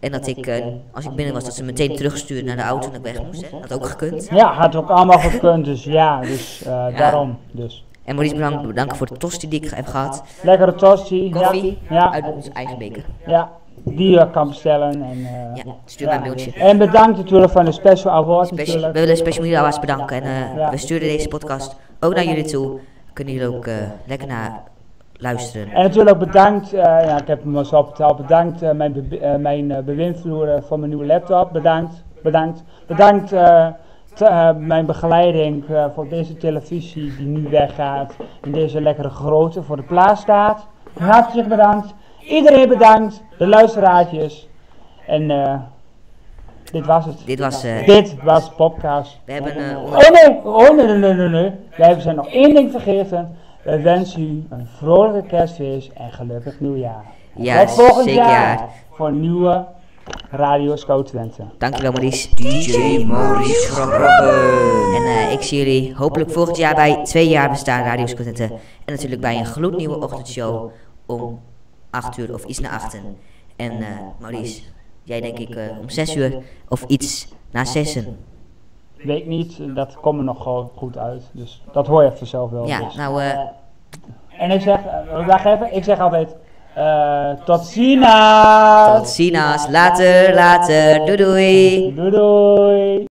En dat ik, eh, als ik binnen was, dat ze me meteen terugstuurden naar de auto en ik weg moest. Hè? Dat had ook gekund. Ja, had ook allemaal gekund, dus ja, dus eh, daarom. Dus. En Maurice bedankt, bedanken voor de tosti die ik heb gehad. Lekkere tosti, Koffie ja, uit onze eigen beker. ja, die je kan bestellen. En, eh, Ja, stuur mij een mailtje. en bedankt natuurlijk van de Special Award we willen Special Media Awards bedanken. En eh, we sturen deze podcast ook naar jullie toe. Kunnen jullie ook eh, lekker naar luisteren. En natuurlijk bedankt, ja, ik heb hem al zo verteld, bedankt mijn, be mijn bewindvloer voor mijn nieuwe laptop, bedankt, bedankt. Bedankt mijn begeleiding voor deze televisie die nu weggaat, in deze lekkere grootte voor de plaats staat. Hartelijk bedankt, iedereen bedankt, de luisteraartjes. En eh, dit was het. Dit was, eh, Dit was Popcast. we hebben eh, Oh nee, oh nee, nee, nee, nee, nee. Wij zijn nog één ding vergeten. Wij wensen u een vrolijke kerstfeest en gelukkig nieuwjaar. Ja, Tot volgend zeker. jaar voor een nieuwe Radio Scout Twente. Dankjewel Maurice. DJ Maurice En eh, ik zie jullie hopelijk volgend jaar bij twee jaar bestaan Radio Scotente. En natuurlijk bij een gloednieuwe ochtendshow om 8 uur of iets na achten. En eh, Maurice, jij denk ik eh, om 6 uur of iets na zessen. Weet niet, dat komt er nog gewoon goed uit. Dus dat hoor je vanzelf wel. Ja, dus. nou En ik zeg, wacht even, ik zeg altijd, tot ziens! tot ziens. Later, later. Doei doei. Doei doei!